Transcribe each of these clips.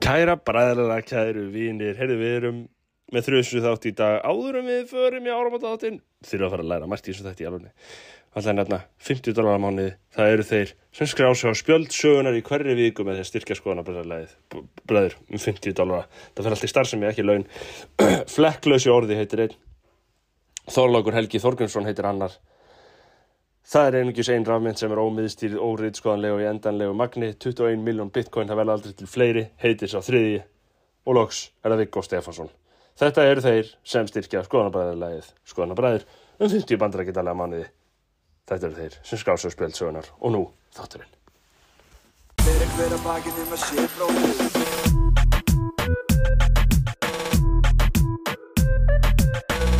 Kæra bræðarlega, kæru vínir, heyrðu við erum með þrjusu þátt í dag áður en við förum í áramáttu þáttinn þurfum að fara að læra margt í þessu þætti í alveg alltaf nefna 50 dólar á mánuði. Það eru þeir sem skrá sig á spjöld sögunar í hverri viku með að styrkja skoðana bræður um 50 dólar það fer alltaf starfsemi ekki laun. Flekklösi orði heitir einn. Þorlákur Helgi Þorgjunsson heitir annar Það er einungis einn rafmynd sem er ómiðstýrið, óriðskoðanlega og í endanlegu magni, 21 miljón bitcoin, það vel aldrei til fleiri, heitir sá þriði og loks er það Viggo Stefansson. Þetta eru þeir sem styrkja skoðanabræðarlægið, skoðanabræðir, um 50 bandarækitalega manniði. Þetta eru þeir sem skrá svo spjöld sögunar og nú þátturinn. Fyrir hver að bakið um að sé bróðir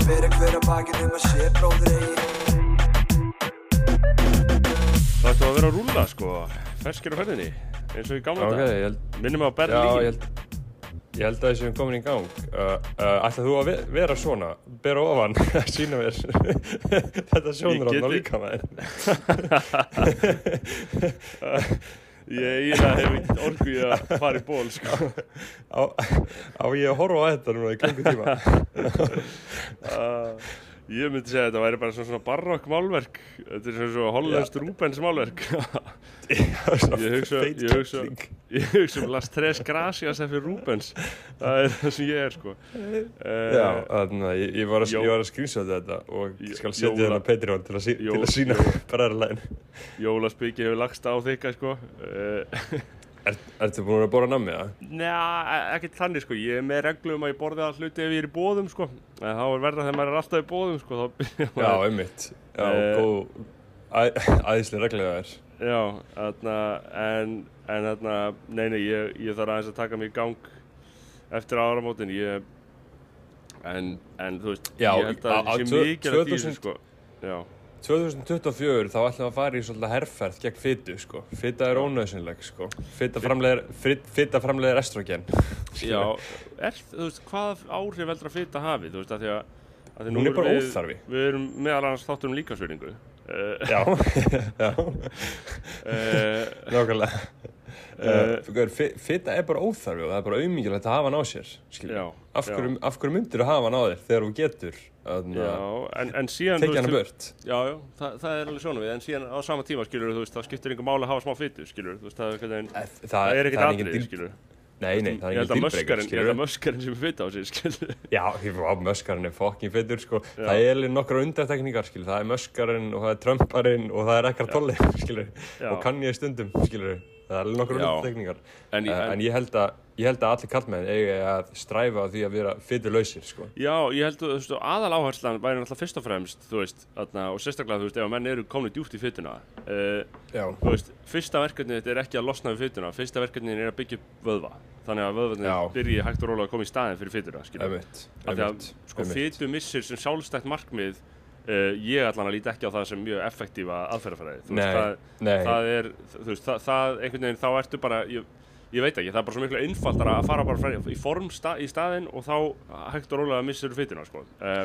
Fyrir Það ættu að vera að rúla sko, ferskir á ferðinni, eins og í gamla Ok, dag. held, Minnum á já, Berlín. ég held, ég held að þessi er komin í gang. Uh, uh, ætlað þú að ve vera svona, bera ofan, að sína mér þetta sjónur á geti- líka maður? Ég eiginlega hef ekkert orku í að fara í ból sko. Á, á ég að horfa á þetta núna í kringu tíma? Ég myndi segja að þetta væri bara svona, svona barokk málverk. Þetta er svona svona hollenskt Rubens málverk. Ég hugsa ég hugsa, ég hugsa um Las Tres Gracias eftir Rubens. Það er það sem ég er sko. Uh, Já, þannig að ég, ég var að, að screenshota þetta og skal setja þetta á Patreon til að, sí, til að sína bræðarlegin. Jólaspiki hefur lagst á þykka sko. Uh, Er, ertu búin að bóra nammi, það? Njá, ekkert þannig sko ég er með reglu um að ég borði all hluti ef ég er í bóðum sko en þá er verða þegar maður er alltaf í bóðum sko Já, einmitt. Já, Eh, góð, æ, æðislega reglega er. Já, þarna, en, en þarna, nei, nei, ég, ég þarf aðeins að taka mig í gang eftir áramótin, ég, en, en þú veist, Já, ég held að það sé mikið að 2000 sko, já, 2024 þá ætlum við að fara í svolítið herrferð gegn fytu sko. Fyta er ónöðsynleg sko. Fyta framleiðir, estrogen. já, er, þú veist, hvað áhrif veldur að fita hafi, þú veist, að því að, að því nú Hún er bara við- óþarfi. Við erum meðal annars þáttur um líkasvöringu, uh, Já, já, uh, nákvæmlega. Uh, fyta er bara óþarfi og það er bara auðmingilegt að hafa hann á sér. já, Af hverju, myndir þú hafa hann á þér þegar þú getur en, en síðan, tekja hann að burt? Já, já, það, það er alveg svona við, en síðan á sama tíma, skilur, þú veist, það skiptir einhver máli að hafa smá fytu, skilur, þú veist, það er veginn, Það, það er ekkert aðrið, skilur. Nei, nei, það er engin möskarinn, dilbreykar, ég held að skilur. möskarinn sem er fyta á sig, skilur. Já, möskarinn er fokkin fytur, sko. Já. Það er alveg nokkra undartekningar, skilur. Það er möskarinn og það er trömparinn og það er ekkert tolli, skilur. Já. Og kann ég stundum, skilur. Það er alveg nokkra Já. undartekningar. En, En, en, en ég held að, ég held að allir kallmenn eigi að stræfa því að vera fytulausir, sko. já, ég held að, veist, aðal áherslan væri náttúrulega fyrst og fremst, veist, þarna, og sérstaklega, þú veist, ef að menn eru komni djúpt í fytuna, uh, þú veist, fyrsta verkefnið þetta er ekki að losna við fytuna, fyrsta verkefnið er að byggja vöðva, þannig að vöðvarnir byrji hægt og rólega að koma í staðin fyrir fytuna. Einmitt, Af því að sko einmitt. fytu missir sem sjálfstætt markmið uh, ég allan að líti ekki á það sem mjög effektífa aðferðafræði Þú Nei, það, það er, þú veist, það, það einhvern veginn þá ertu bara ég, ég veit ekki, það er bara svo miklu einfaldara að fara bara frá- í form sta, í staðinn og þá hægt og rólega missir fytuna sko. uh,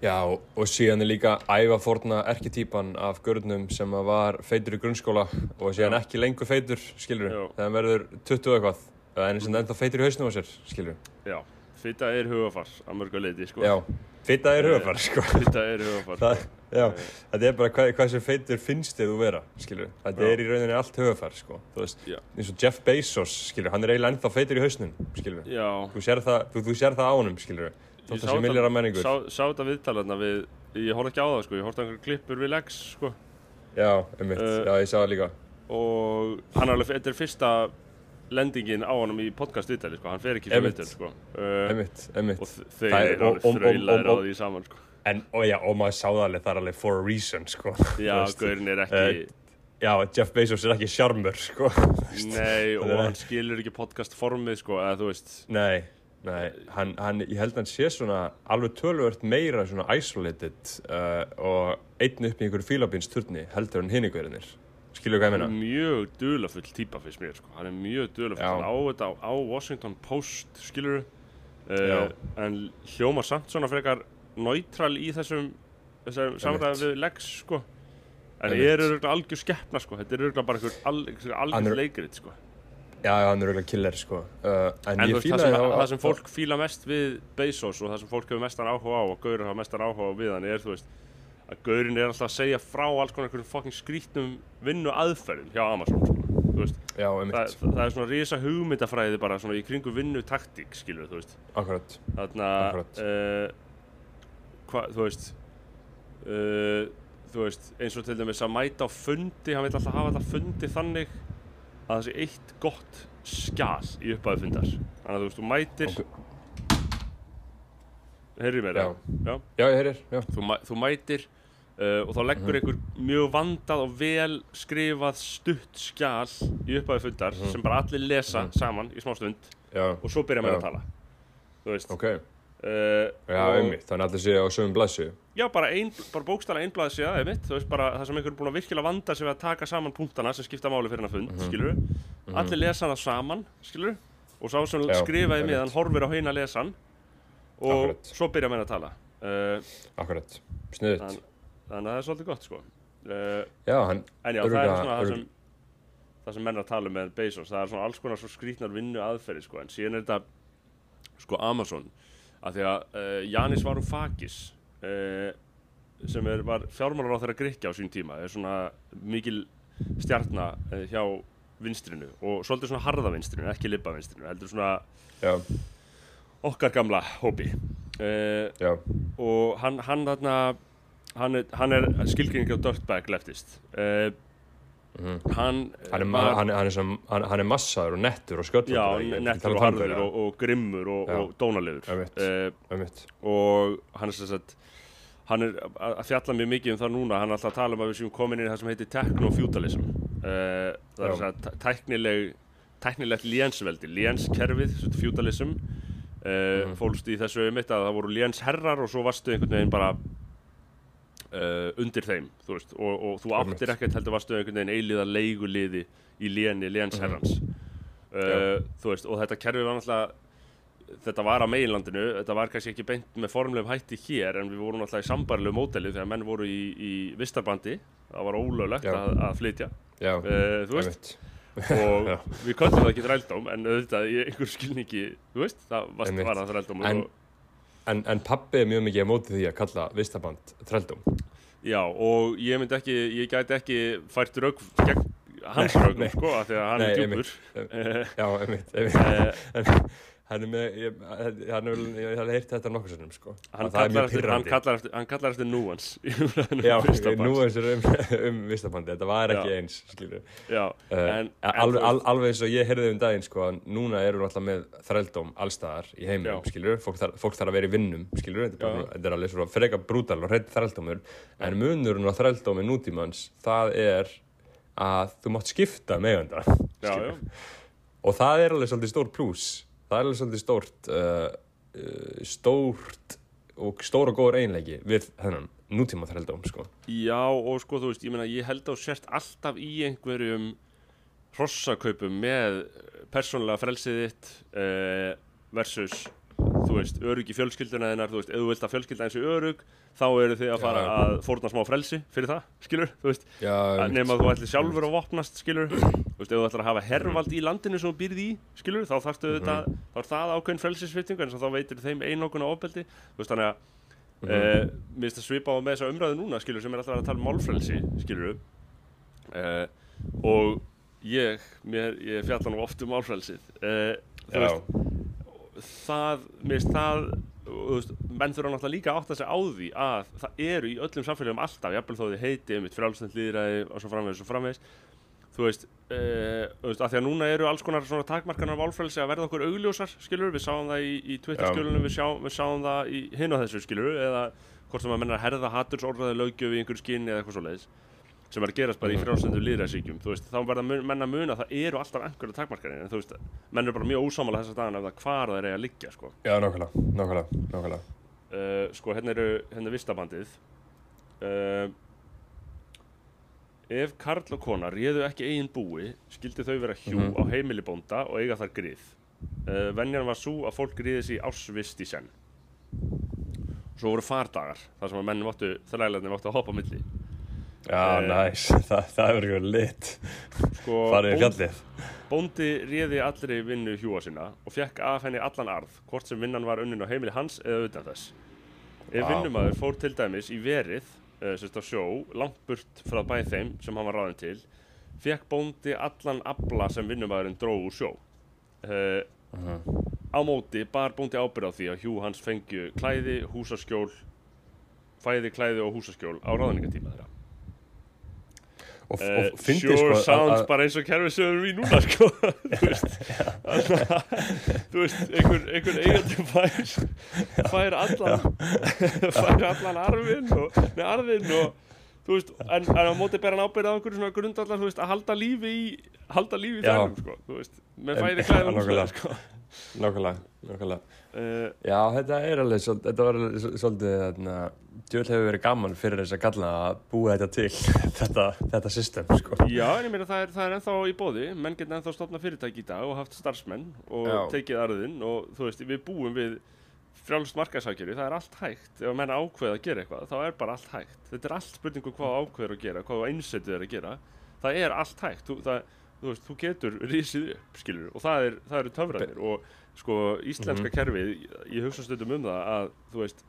Já, og síðan er líka æfa forna erketýpan af görnum sem að var feitur í grunnskóla og síðan Já. ekki lengur feitur, skilur Já. þegar hann verður 20 og eitthvað en sem ennþá feitur í hausnum á sér, skilur já, fyta er hugafar að mörgu leiti sko. Já, fita er hugafar, sko. fyta er hugafar Það, já, þetta er bara hvað, hvað sem feitur finnst þið þú vera, skilur Þetta er í rauninni allt hugafar, sko. Þú veist, Já. eins og Jeff Bezos, skilur hann er eiginlega ennþá feitur í hausnum, skilur já, Þú sér það, þú, þú sér það á honum, skilur Ég Þótt það sé þetta- milljar af menningur sá, sá þetta viðtalarna við ég horfði ekki á það sko, ég horfði á einhver klippur við Lex sko. Já, einmitt, Uh, já, ég sá það líka. Og hann er alveg, þetta er fyrsta lendingin á honum í podcast viðtali sko, hann fer ekki fyrir viðtali sko. Uh, og þeir er- eru alveg þraulaðir á því saman sko. En, og já, og maður sá það er alveg for a reason, sko. Já, gaurin er ekki Já, Jeff Bezos er ekki sjarmur, sko. Nei, og hann skilur ekki podcast formið sko, eða þú veist. Nei, nei, hann, hann, ég held að hann sé svona alveg tölvört meira svona isolated uh, og einn upp í einhverju fílabínsturni heldur en hinn ykkurinir. Skilju hvað ég meina? mjög dulafull típa fyrst mér sko. hann er mjög dulafull, á á, á Washington Post skilur uh, en hljómar samt svona frekar neutral í þessum, þessum samræði við Lex sko en Einmitt. er auðvitað algjör skeppna sko þetta er auðvitað bara einhver algjör leikrit sko Já, já, hann er auðvitað killer, sko. Uh, en, En ég veist, það sem, það sem fólk fíla mest við Bezos og það sem fólk hefur mestan áhuga á og Gaurinn hafa mestan áhuga á við hann er, þú veist, að Gaurinn er alltaf að segja frá alls konar einhverjum fucking skrítnum vinnu aðferðum hjá Amazon, sko, þú veist. Já, Það, einmitt, það er svona risa hugmyndafræði bara svona í kringum vinnu taktík, skilur þú veist. akkurat. Þarna, Akkurat. uh, hvað, þú veist, uh, þú veist, eins og til dæmis að mæta á fundi, hann vil alltaf hafa þetta fundi þannig að það sé eitt gott skjal í upphæðu fundar. Þannig að þú veist, þú mætir, Ok. heyrðu mér, Já. já, Já, ég heyrir, já. þú, mæ, þú mætir uh, og þá leggur einhver mjög vandað og vel skrifað stutt skjal í upphæðu fundar sem bara allir lesa saman í smá stund Já, og svo byrja Já. að tala. Þú veist, ok. uh, Já, einmitt, þannig að allir séu á sögum blæsu. Já, bara, ein, bara bókstala einblaði sig að, einmitt, þú veist, bara það sem einhver er búin að virkilega vanda sig við að taka saman punktana sem skipta máli fyrir hennar fund, mm Mhm. Allir lesa hana saman, skilur og sá sem Já, skrifaði með hann horfir á heina lesan og Akkurat. svo byrja menn að tala. Uh, Akkurat. Sniðut. Þann, þannig að það er svolítið gott, sko. Uh, Já, hann, en já, það er svona það sem, það sem menn að tala um með Bezos, það er svona alls konar svo skrítnar vinnu aðferði, sko, en síðan er þetta, sko, Amazon, að því að uh, Janis Varoufakis, uh, sem er, var fjármálar á þeirra Grikja á sín tíma, er svona mikil stjarnar hjá vinstrinu og svolítið svona harða vinstrinu, ekki libba vinstrinu, heldur svona já, okkar gamla hópi. Og hann, hann þarna, hann er, hann er skilgrinning á dirtbag leftist. Uh, Mhm. Hann, hann er, var- hann, hann, er sem, hann, er massaður og nettur og sköllur. Já, nettur og harður og, og grimmur og, og dónalegur uh, og hann er sem sagt hann er að fjalla mjög mikið um það núna hann er alltaf að tala um að við séum komin inn í það sem heitir techno-feudalism uh, það er þess að tæknileg tæknilegt lénsveldi, lénskerfið feudalism uh, Mhm. fólst í þessu einmitt að það voru lénsherrar og svo varstu einhvern veginn bara uh, undir þeim þú veist, og, og þú áttir ekkert heldur varstu einhvern veginn eiliða leiguliði í léni lénsherrans. Uh, þú veist, og þetta kerfi var náttúrulega þetta var á meginlandinu, þetta var kannski ekki beint með formlegum hætti hér en við vorum náttúrulega í sambarlegu móteli þegar menn voru í, í vistarbandi. Það var ólöglegt að, að flytja. Já, uh, þú veist, og við köllum það ekki þrældóm en auðvitað í einhver skilningi þú veist, það var það þrældóm En- og, En, en pappi er mjög mikið á móti því að kalla vistaband þrældum. já, og ég myndi ekki ég gæti ekki fært rauk gegn hans raugum, sko, af því að hann Nei, er djúpur uh, Já, einmitt, einmitt. En hann er með, ég, hann er, ég hef heyrt þetta nokkuð sinnum, sko. hann, það er kallar eftir, hann kallar eftir hann kallar eftir núans Já, um Vistarband. nú eins og um, um vistabandi, þetta var ekki Já. eins, já, Uh, en, en alveg, veist- alveg eins og ég heyrði um daginn, sko, núna eru alltaf með þrældóm allstaðar í heiminum, skilur. Fólk, þar, þarf að vera í vinnum, skilur. Þetta er, þetta er alveg svona freka brútal og hreitt þrældómur. En munurinn á þrældómi nútímans, það er að þú mátt skipta með eiganda, já, skilur. já, Og það er alveg svolítið stór plús. Það er alveg svolítið stórt, uh, uh, stórt og stór og góður einleiki við þennan nútíma þrældóm, sko. já, og sko, þú veist, ég meina, ég held þú sért alltaf í einhverjum hrossakaupum með persónulega frelsið þitt uh, versus, þú veist, örug í fjölskylduna þinnar, þú veist, ef þú vilt að fjölskylda eins og örug, þá eru þið að fara Já. að fórna smá frelsi fyrir það, skilur, þú veist, Já, nema að þú ætlir sjálfur að vopnast, skilur, þú veist, ef þú ætlir að hafa hervald í landinu sem þú býrð í, skilur, þá þarftu þetta, þá er það ákveðin frelsisvitting, en þá veitir þeim einokun á ofbeldi, þú veist, þannig að Mhm. Uh, mér finnst að svipa á með þessa umræðu núna skilur sem er alltaf að tala um málfrelsi skilur uh, og ég, mér, ég fjalla nú oft um málfrelsið. Uh, þú veist það, mér finnst það þú veist, menn þurfa náttúrulega líka að átta sig á því að það eru í öllum samfélagum alltaf, jafnvel þó þið heiti um eitt frjálsnend líðræði og svo framvegis og framvegis. Þú veist, því að núna eru alls konar svona takmarkanar válfrelsi að verða okkur augljósar, skilur, við sáum það í, í Twitter-skjölunum, við, við sáum það í hinn á þessu, skilur, eða hvort sem að menna að herða hattursorðraði löggjöf í einhverju skinni eða eitthvað svo leiðis sem er að gerast bara í frjálsendu líðræðsíkjum þá verða mun- menn að muna að það eru alltaf einhverju takmarkanir, en þú veist, menn eru bara mjög ósámála þessa dagana ef það hvar það er að liggja, sko. Já, nákvæmlega, nákvæmlega, nákvæmlega. uh, sko, hérna eru, hérna vistabandið ef karl og kona réðu ekki eigin búi skildi þau vera hjú Mhm. á heimili bónda og eiga þar grið uh, venjan var svo að fólk gríði sig ársvist í senn svo voru fardagar þar sem að menn máttu, þrælarnir máttu að hoppa á milli Já, Eh, næs, það, er eitthvað lit sko, Farið í fjallið Bóndi réði allri vinnu hjúa sinna og fekk af henni allan arð, hvort sem vinnan var unnin á heimili hans eða utan þess. Ef Vá. vinnumæður fór til dæmis í verið, sérst á sjó, langt burt frá bæ þeim sem hann var ráðin til, fekk bóndi allan afla sem vinnumæðurinn dró úr sjó. Uh, á móti bar bóndi ábyrð á því að hjú hans fengju klæði, húsaskjól, fæði, klæði og húsaskjól á ráðningatíma þeirra. Og, Uh, og fyndi sure sko sounds að- að- bara eins og kerfisöður í núna sko. Þú veist þú veist, einhver, einhver eigandi fær fær allan fær allan arfin og, nei, arfin og þú veist, en, en á móti ber hann ábyrða á einhverju svona grundallar, þú veist, að halda lífi í halda lífi í þennum, sko, þú veist með fæði klæði og nákvæmlega. sko. Nákvæmlega, nákvæmlega. Uh, Já, þetta er alveg þetta var alveg svol- svolítið þarna, djöl hefur verið gaman fyrir þess að kalla að búa þetta til þetta, þetta system sko. Já, en ég meina það er, það er ennþá í bóði menn geta ennþá stopnað fyrirtæki í dag og haft starfsmenn og Já. tekið arðinn og þú veist, við búum við frjálst markaðsákjöri, það er allt hægt. Ef menn ákveða að gera eitthvað, þá er bara allt hægt. Þetta er allt spurningu hvað ákveður að gera hvað þú einsetið er að gera, það er allt hægt. Þú, það, þú veist, þú getur risið upp, skilur, og það, er, það eru töfranir og sko, íslenska kerfið ég hugsa stundum um það að þú veist,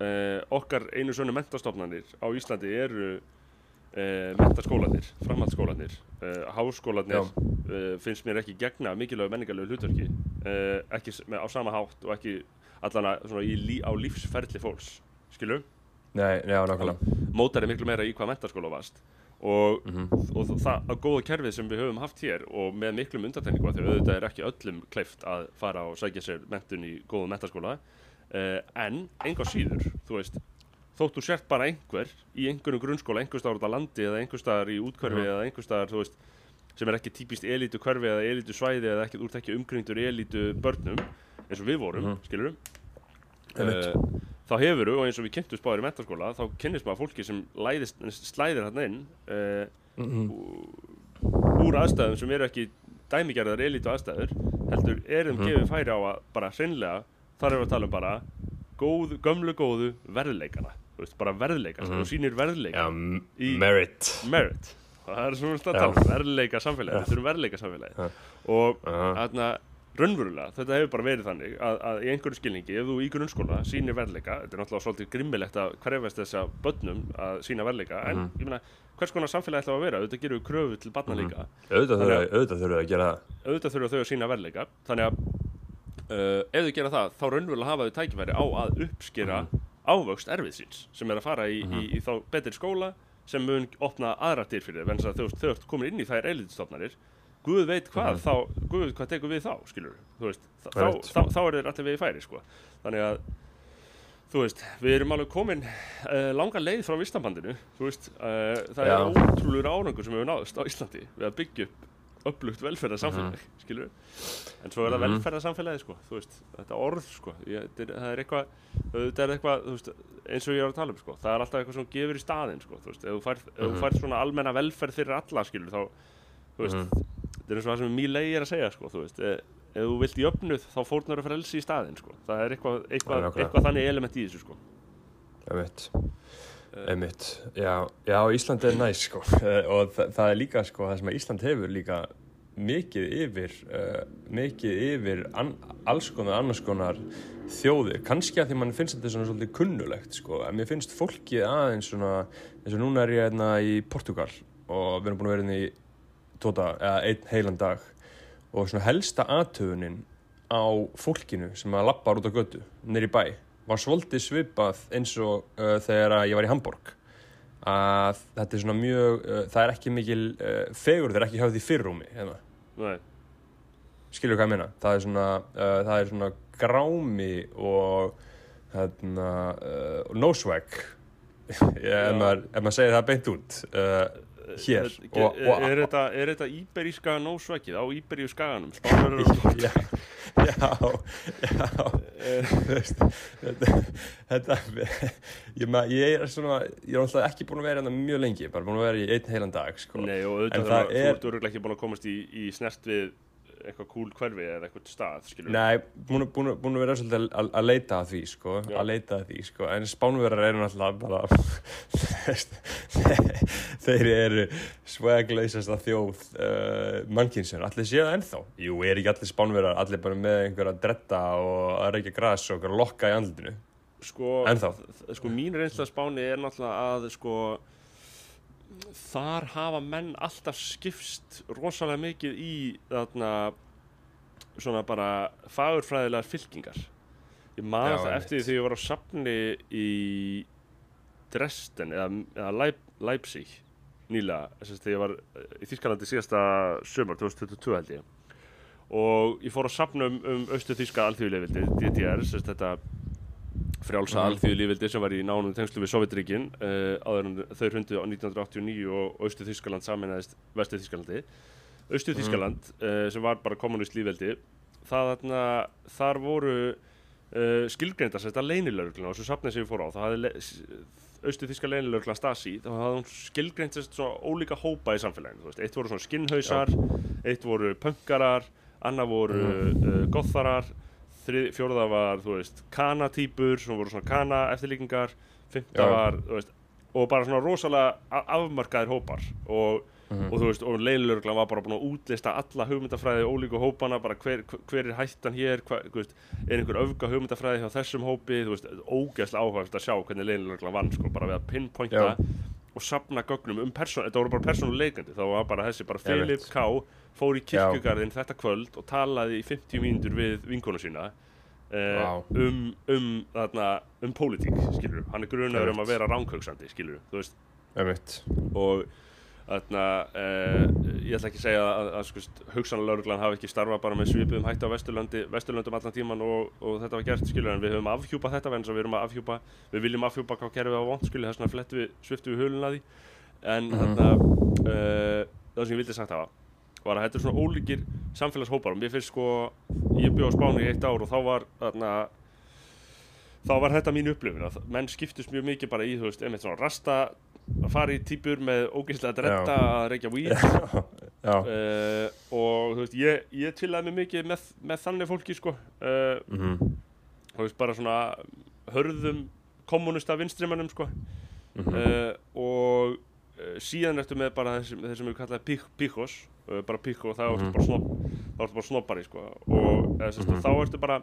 eh, okkar einu svona mentastofnanir á Íslandi eru uh, mentaskólanir, framhaldsskólanir uh, háskólanir uh, finnst mér ekki gegna mikilvæg menningarlegu hlutverki uh, ekki með, á sama hátt og ekki allan að svona í, lí, á lífsferli fólks skilu, Nei, já, nákvæmlega. Mótar er miklu meira í hvað mentaskóla varst. Og, Mhm. og það að góða kerfið sem við höfum haft hér og með miklum undartekningu af því auðvitað er ekki öllum kleift að fara og sækja sér mentun í góðum mentaskóla uh, en enga síður, þú veist þótt þú sért bara einhver í einhverjum grunnskóla, einhver staðar út á landi eða einhver staðar í útkörfi Mhm. eða einhver staðar, þú veist, sem er ekki típist elítu hverfi eða elítu svæði eða ekki, þú ert ekki umkringdur elítu börnum eins og við vorum, mm. skilurum uh, þá hefur og eins og við kynntum spáður í mentaskóla þá kynnist maður fólki sem læðist, slæðir hann inn uh, Mhm. úr aðstæðum sem eru ekki dæmigerðar elítu aðstæður heldur er þeim Mhm. gefið færi á að bara hreinlega, þar erum við að tala um bara góð, gömlu góðu verðleikana. Veist, bara verðleika, mm þú sýnir verðleika m- Í- merit. Merit. Það er svona að tala um verðleika samfélagi við þurfum verðleika samfélagi Já. og Aha. þarna raunverulega, þetta hefur bara verið þannig að, að í einhverju skilningi, ef þú í grunnskóla sýnir verðleika, þetta er náttúrulega svolítið grimmilegt að krefast þess að börnum að sína verðleika, en Mhm. ég meina, hvers konar samfélagi ætla að vera, auðvitað gerum við kröfu til barna Mhm. líka, Auðvitað þurfa auðvitað þurfa að gera auðvitað þurfa þau að sína verðleika. Þannig að uh, ef þau gera það, þá raunverulega hafa þau tækifæri á að uppskera ávöxt erfið síns, sem er að fara í, í, í þá betri skóla sem mun opna aðra dyr fyrir þau, en þú veist, þau ert komin inn í þær eilitstofnanir Guð veit hvað, Mhm. þá, Guð veit hvað tekur við þá, skilur þú veist, þá, þá, þá, er þeir allir við í færi, sko. Þannig að, þú veist, við erum alveg komin uh, langa leið frá Íslandbandinu, þú veist uh, það Já. er ótrúlegur árangur sem hefur náðist á Íslandi við að byggja upp upplugt velferðarsamfélag, Mhm. skilur en svo er það Mhm. velferðarsamfélagi, sko þú veist, þetta orð, sko. Ég, það er eitthvað, þetta er eitthvað veist, eins og ég var að tala um, sko. Það er alltaf eitthvað sem gefur í staðinn, sko þú veist, ef þú færð, ef þú Mhm. færð svona almenna velferð fyrir alla, skilur, þá þú veist, þetta er eins og það sem Mílei er að segja, sko, þú veist. E, ef þú vilt jöfnuð, þá fórnar þú frelsi í staðinn, sko. Það er eitthvað, eitthvað, eitthvað þannig element í þessu, sko Eh, einmitt, já, já, Ísland er næs, sko, Eh, og þa það er líka, sko, það sem að Ísland hefur líka mikið yfir, uh, mikið yfir alls konar, annars konar þjóðir, kannski að því mann finnst þetta svona svolítið kunnulegt, sko, en mér finnst fólkið aðeins svona, eins og núna er ég hérna í Portugal og við erum búin að vera hérna í tóta, eða einn heilan dag. Og svona helsta aðtöfunin á fólkinu sem að lappar út á götu, nýri bæ, var svolítið svipað eins og uh, þegar ég var í Hamburg að þetta er svona mjög uh, það er ekki mikil uh, fegur þeir ekki höfð í fyrrúmi hérna. skilur hvað ég meina? Það er svona, uh, það er svona grámi og hérna uh, no swag. Ef maður, maður segir það beint út uh, hér Eh, og, er, og, er, þetta, er þetta íberíska nósvekkið á íberíu skaganum? Spánverður og já, já, þú veist, þetta, þetta ég, ma- ég er svona ég er alltaf ekki búin að vera hérna mjög lengi bara búin að vera í einn heilan dag sko. Nei, og auðvitað þú er- ert öruglega ekki búin að komast í, í snert við eitthvað cool hverfi eða eitthvað stað, skilur Nei, búin, búin, búin að vera svolítið að, að leita að því, sko, Já. að leita að því, sko, en spánverðar eru náttúrulega bara, þeir eru sveglausasta þjóð uh, mannkynsjör, allir séu það ennþá. Jú, er ekki allir spánverðar, allir bara með einhverja dretta og að reykja gras og lokka í andlutinu. sko, Ennþá. sko mín reynsla Spáni er náttúrulega að sko þar hafa menn alltaf skipst rosalega mikið í þarna svona bara fagurfræðilegar fylkingar. Ég Já, það eftir því þegar ég var á safni í Dresden eða, eða Leip, Leipzig nýlega, þess að ég var eh, í Þískalandi síðasta sömur 2022 held ég. Og ég fór á safna um, austu þíska alþjóðilegvildi DDR, þess að þetta frjálsa mm. alþjóðilegvildi sem var í nánum tengslu við Sovjetríkin uh, áður en þau hrundu á 1989 og austu Þískaland saminæðist vestu Þískalandi austu Þískaland uh, sem var bara kommunist lífveldi það þarna, þar voru uh, skilgreinda sérst að leynilörglan og svo safnið sem ég fór á það hafði austu þíska leynilörglan Stasi þá hafði hún skilgreint sérst svona ólíka hópa í samfélaginu, þú veist, eitt voru svona skinnhausar eitt voru pönkarar annað voru uh, gotharar þrið, fjórða var, þú veist, kanatýpur sem voru svona kana eftirlíkingar fymta var, þú veist og bara svona rosalega afmarkaðir hópar og, og þú veist, og leinlörglan var bara búin að útlista alla hugmyndafræði ólíku hópana, bara hver, hver er hættan hér, þú veist, er einhver öfga hugmyndafræði hjá þessum hópi, þú veist, ógeðslega áhugavert að sjá hvernig leinlörglan vann, sko, bara við að pinpointa Já. Og safna gögnum um persón, þetta voru bara persónuleikandi, þá var bara þessi, bara veit. K fór í kirkjugarðin þetta kvöld og talaði í 50 mínútur við vinkonu sína uh, Vá. um, um, þarna, um pólitík, skilur hann er grunaður um að vera ránköksandi, skilur þú veist, Einmitt. og þarna, uh, ég ætla ekki að segja að, að sko, hugsanlega hafi ekki starfað bara með svipuðum hætti á Vesturlandi, Vesturlöndum allan tíman og, og þetta var gert, skilur, en við höfum afhjúpað þetta, en við erum að afhjúpa, við viljum afhjúpa hvað kerfið á vond, skilur, þess vegna flettu við, sviftu við hulun að því, en Mhm. þarna, uh, það sem ég vildi sagt hafa, var að þetta er svona ólíkir samfélagshópar og mér finnst sko, ég bjóð á Spáni í eitt ár og þá var þarna, þá var þetta mín upplifun að menn skiptust mjög mikið bara í, þú veist, einmitt svona rasta að fara í típur með ógeðslega dretta að reykja Já. uh, og þú veist, ég, ég tillaði mig mikið með, með þannig fólki sko uh, Mhm. þú veist, bara svona hörðum kommunista vinstrimannum sko Mhm. uh, og síðan ertu með bara þessum, við kallaði pík, píkos bara píko og þá ertu Mhm. bara snopp þá ertu bara snoppari sko og eða, sérst, Mhm. þá ertu bara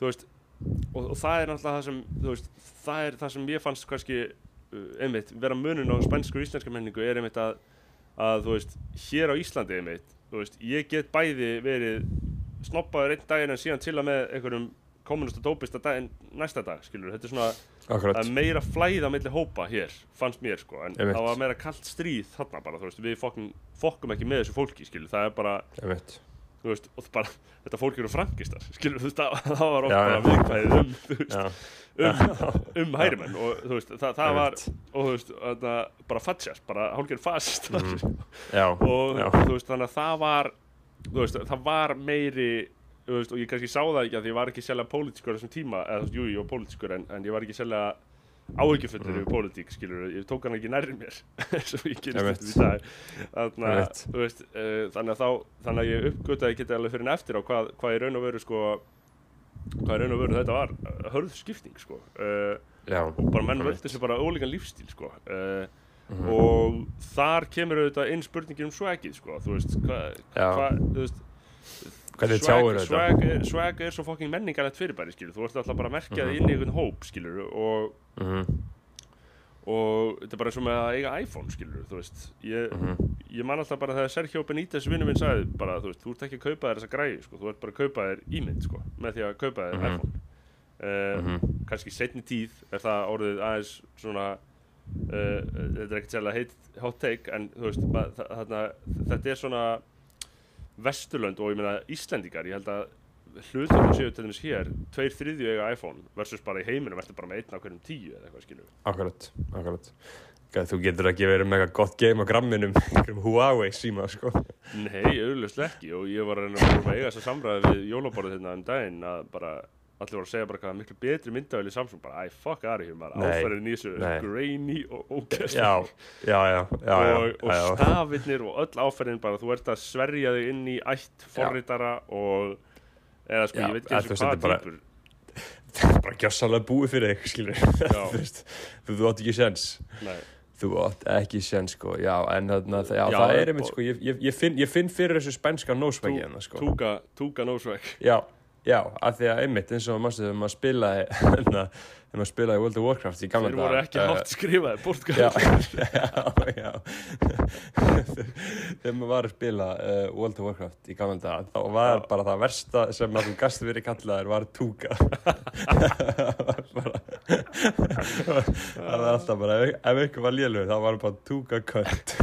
þú veist og, og það er náttúrulega það sem veist, það er það sem ég fannst kannski einmitt, vera munun á spænsku og íslenska menningu er einmitt að, að þú veist, hér á Íslandi einmitt þú veist, ég get bæði verið snoppaður einn daginn en síðan til að með einhverjum kommunista dópista daginn næsta dag, skilur, þetta er svona Akkurat. að meira flæða milli hópa hér, fannst mér sko, en Einmitt. það var meira kallt stríð þarna bara, þú veist, við fokkum, fokkum ekki með þessu fólki, skilur, það er bara, Einmitt. Þú veist, og það bara, þetta fólk eru frankistar, skilur, þú veist, það, það var oft Já, bara já. viðkvæðið um, þú veist, um, um hærimenn og þú veist, það, það var, og þú veist, þarna, bara fatsjast, bara hálfgerð fasistar Já. og Já. þú veist, þannig að það var, þú veist, það var meiri, þú veist, og ég kannski sá það ekki að ég var ekki sérlega pólitískur þessum tíma, eða þú veist, jú, ég var pólitískur en, en ég var ekki sérlega áhyggjufullur Mm. yfir pólitík, skilur, ég tók hann ekki nærri mér og ég Einmitt. þetta í dag þannig að, uh, þannig að þá þannig að ég uppgötaði ekki alveg fyrir en eftir á hvað, hvað í raun og veru, sko hvað í raun og veru þetta var hörð skipting, sko uh, Já. og bara menn völdu sér bara ólíkan lífstíl, sko uh, Mhm. og þar kemur auðvitað inn spurningin um swagið, sko, þú veist, hvað, hva, þú veist Hvernig tjáir þetta? swag, swag er svo fucking menningarlegt fyrirbæri, skilur, þú ert alltaf bara að merkja það inn í einhvern hóp, skilur, og Mhm. og þetta er bara eins og með að eiga iPhone skilur, þú veist ég, Mhm. ég man alltaf bara þegar Sergio Benítez vinnu minn sagði bara, þú veist, þú ert ekki að kaupa þér þessa græði sko, þú ert bara að kaupa þér ímynd sko, með því að kaupa þér Mhm. iPhone uh, Mhm. kannski setni tíð er það orðið aðeins svona uh, þetta er ekkert sérlega hot take en veist, ma- þa- þarna, þetta er svona Vesturlönd og ég meina Íslendingar, ég held að hlutum séu til dæmis hér, tveir þriðju eiga iPhone versus bara í heiminum ertu bara með einn á hverjum tíu eða eitthvað skilur Akkurat, akkurat. Þú getur ekki verið með eitthvað gott game á gramminum, einhverjum Huawei síma, sko. Nei, auðvitað ekki og ég var að reyna að eiga þess að samræða við jólaborðið hérna um daginn að bara allir voru að segja bara hvað miklu betri myndavel í Samsung bara, æ, fuck aðri hér maður, áferðin í þessu grainy og ógæst já, já, já, já, já, og, stafirnir og öll áferðin bara, þú ert að sverja þig inn í ætt forritara og eða sko, Já, ég veit ekki eins og hvað týpur. Það er bara gjössalega búið fyrir þig skilur þú átt ekki sens Nei, þú átt ekki sens sko já, en þarna, já, Já, það er einmitt sko ég, ég, ég, finn, ég finn fyrir þessu spænska nósvægi hérna sko. túka, túka nósveg já, já, af því að einmitt eins og maður spilaði hérna, þegar maður spilaði World of Warcraft í gamla þeir voru ekki eh, hátt skrifaði, Já, portugal. Já, já Þegar maður var að spila uh, World of Warcraft í gamla dag þá var Já. bara það versta sem að þú gast verið kallaðir var túka. Bara, það var alltaf bara ef, ykkur var lélugur þá var bara túka kött.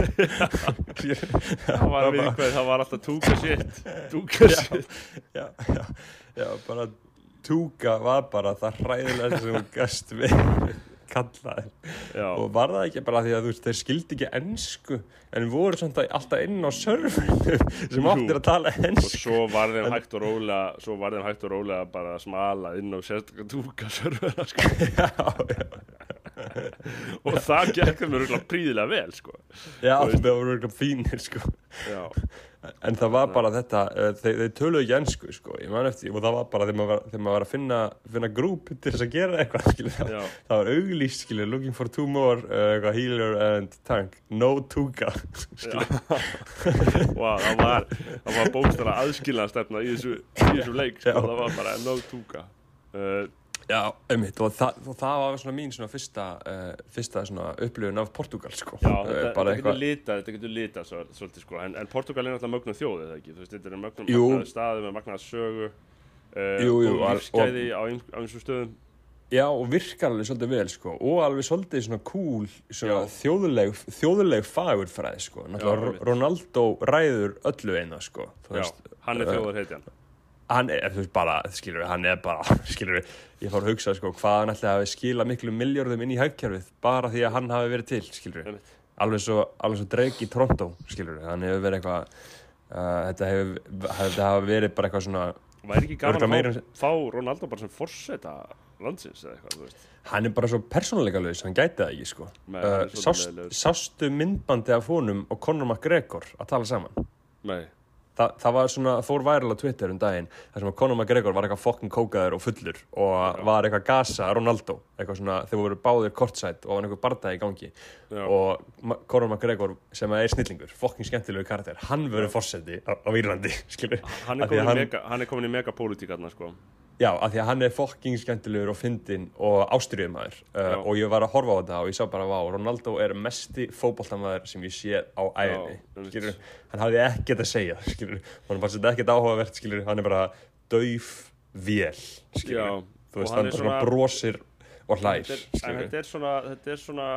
Það var við hvað, það var alltaf túka shit. Túka shit. já, já, já, bara túka var bara það hræðilega sem þú gast verið kallaðir. Já, og var það ekki bara því að þú veist, þeir skildi ekki ennsku en voru samt að alltaf inn á serverinu sem áttir að tala og ennsku svo var þeim hægt og rólega svo var þeim hægt og rólega bara að smala inn á sérstaklega túka servera sko. og það gekk þeim örgulega príðilega vel sko. já það voru eitthvað fínir sko. já, en það var bara þetta uh, þeir, þeir töluðu ekki ennsku sko, eftir og það var bara þegar maður þegar maður var að finna, finna grúp til þess að gera eitthvað það, það var auglýst skilur, looking for two more uh, healer and tank. No tuga Vá, það var var bókstara aðskilnaðstefna í þessu, í þessu leik sko. Það var bara no túka uh, Já, einmitt, og það, og það var svona mín svona fyrsta, uh, fyrsta svona upplifun af Portugal, sko. Já, Eh, þetta, þetta getur litað, þetta getur litað svo, svolítið sko, en, en Portugal er náttúrulega mögnum þjóð, eða ekki, þú veist, þetta er mögnum magnaði staði með magnaði sögu uh, Jú, jú, og lífsgæði á eins- einsum stöðum já, og virkar alveg svolítið vel, sko, og alveg svolítið svona cool, svona þjóðuleg, þjóðuleg fagurfræð, sko. Náttúrulega. Ronaldo ræður öllu eina, sko. Já, veist. hann er þjóðar heitjan Hann er, þú veist, bara, skilur við, hann er bara, skilur við, ég fór að hugsa, sko, hvað hann ætlaði að skila miklu miljörðum inn í hagkerfið, bara því að hann hafi verið til, skilur við. Alveg svo, alveg svo Drake í Toronto skilur við, hann hefur verið eitthvað uh, þetta hefur þetta hafa verið bara eitthvað svona Væri ekki gaman að meira fá, Ronaldo bara sem forseta landsins eða eitthvað, þú veist? Hann er bara svo persónuleika laus, hann gæti það ekki sko. Nei, uh, sást, sástu myndbandi af honum og Conor McGregor að tala saman? Nei, Þa, það var svona, fór væral á Twitter um daginn þar sem að Conor McGregor var eitthvað fokkin kókaður og fullur og var eitthvað gasa Ronaldo eitthvað svona, þeir voru báðir kortsætt og var einhver bardaði í gangi. Já. og Conor McGregor sem er snillingur, fokkin skemmtilegu karakter hann verður fórseti á, á Írlandi skilur hann er, komin er í megapólitík aðna, sko Já, af því að hann er fokking skemmtilegur og fyndinn og ástriðumæður uh, og ég var að horfa á þetta og ég sá bara vá, Ronaldo er mesti fótboltamæður sem ég sé á skilur hann hafði ekkert að segja, skilur hann fannst þetta ekkert áhugavert, skilur hann er bara dauf vél, Já, þú veist, hann er svona brosir og hlær, þetta er, svona þetta er svona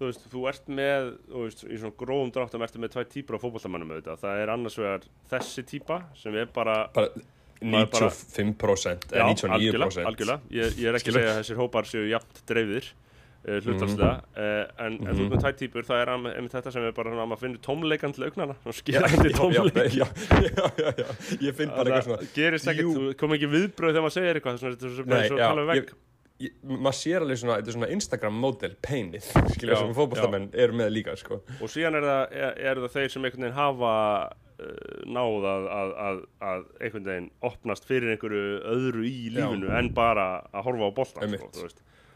þú veist, þú ert með þú veist, í svona grófum dráttum ertu með tvær típur af fótboltamannum auðvitað, það er annars vegar þessi típa sem er bara bara- 95% eða Já, 99% algjörlega. Ég, ég er ekki að segja að þessir hópar séu jafnt dreifðir uh, hlutastlega Mhm. uh, en, en þú ert með tvær típur, það er einmitt þetta sem er bara svona að maður finnur tómleikan til augnana Já, skilandi tómleik. já, já, já, já, ég finn bara eitthvað svona gerist ekkert, þú kom ekki viðbröð þegar maður segir eitthvað svona, þetta er svona já, tala um ég, maður sér alveg svona, þetta er svona Instagram model painið, skilja sem fótballtamenn eru með líka, sko. og síðan er það, er, er það þeir sem einhvern veginn hafa náð að, að, að, að einhvern veginn opnast fyrir einhverju öðru í lífinu en bara að horfa á boltan sko,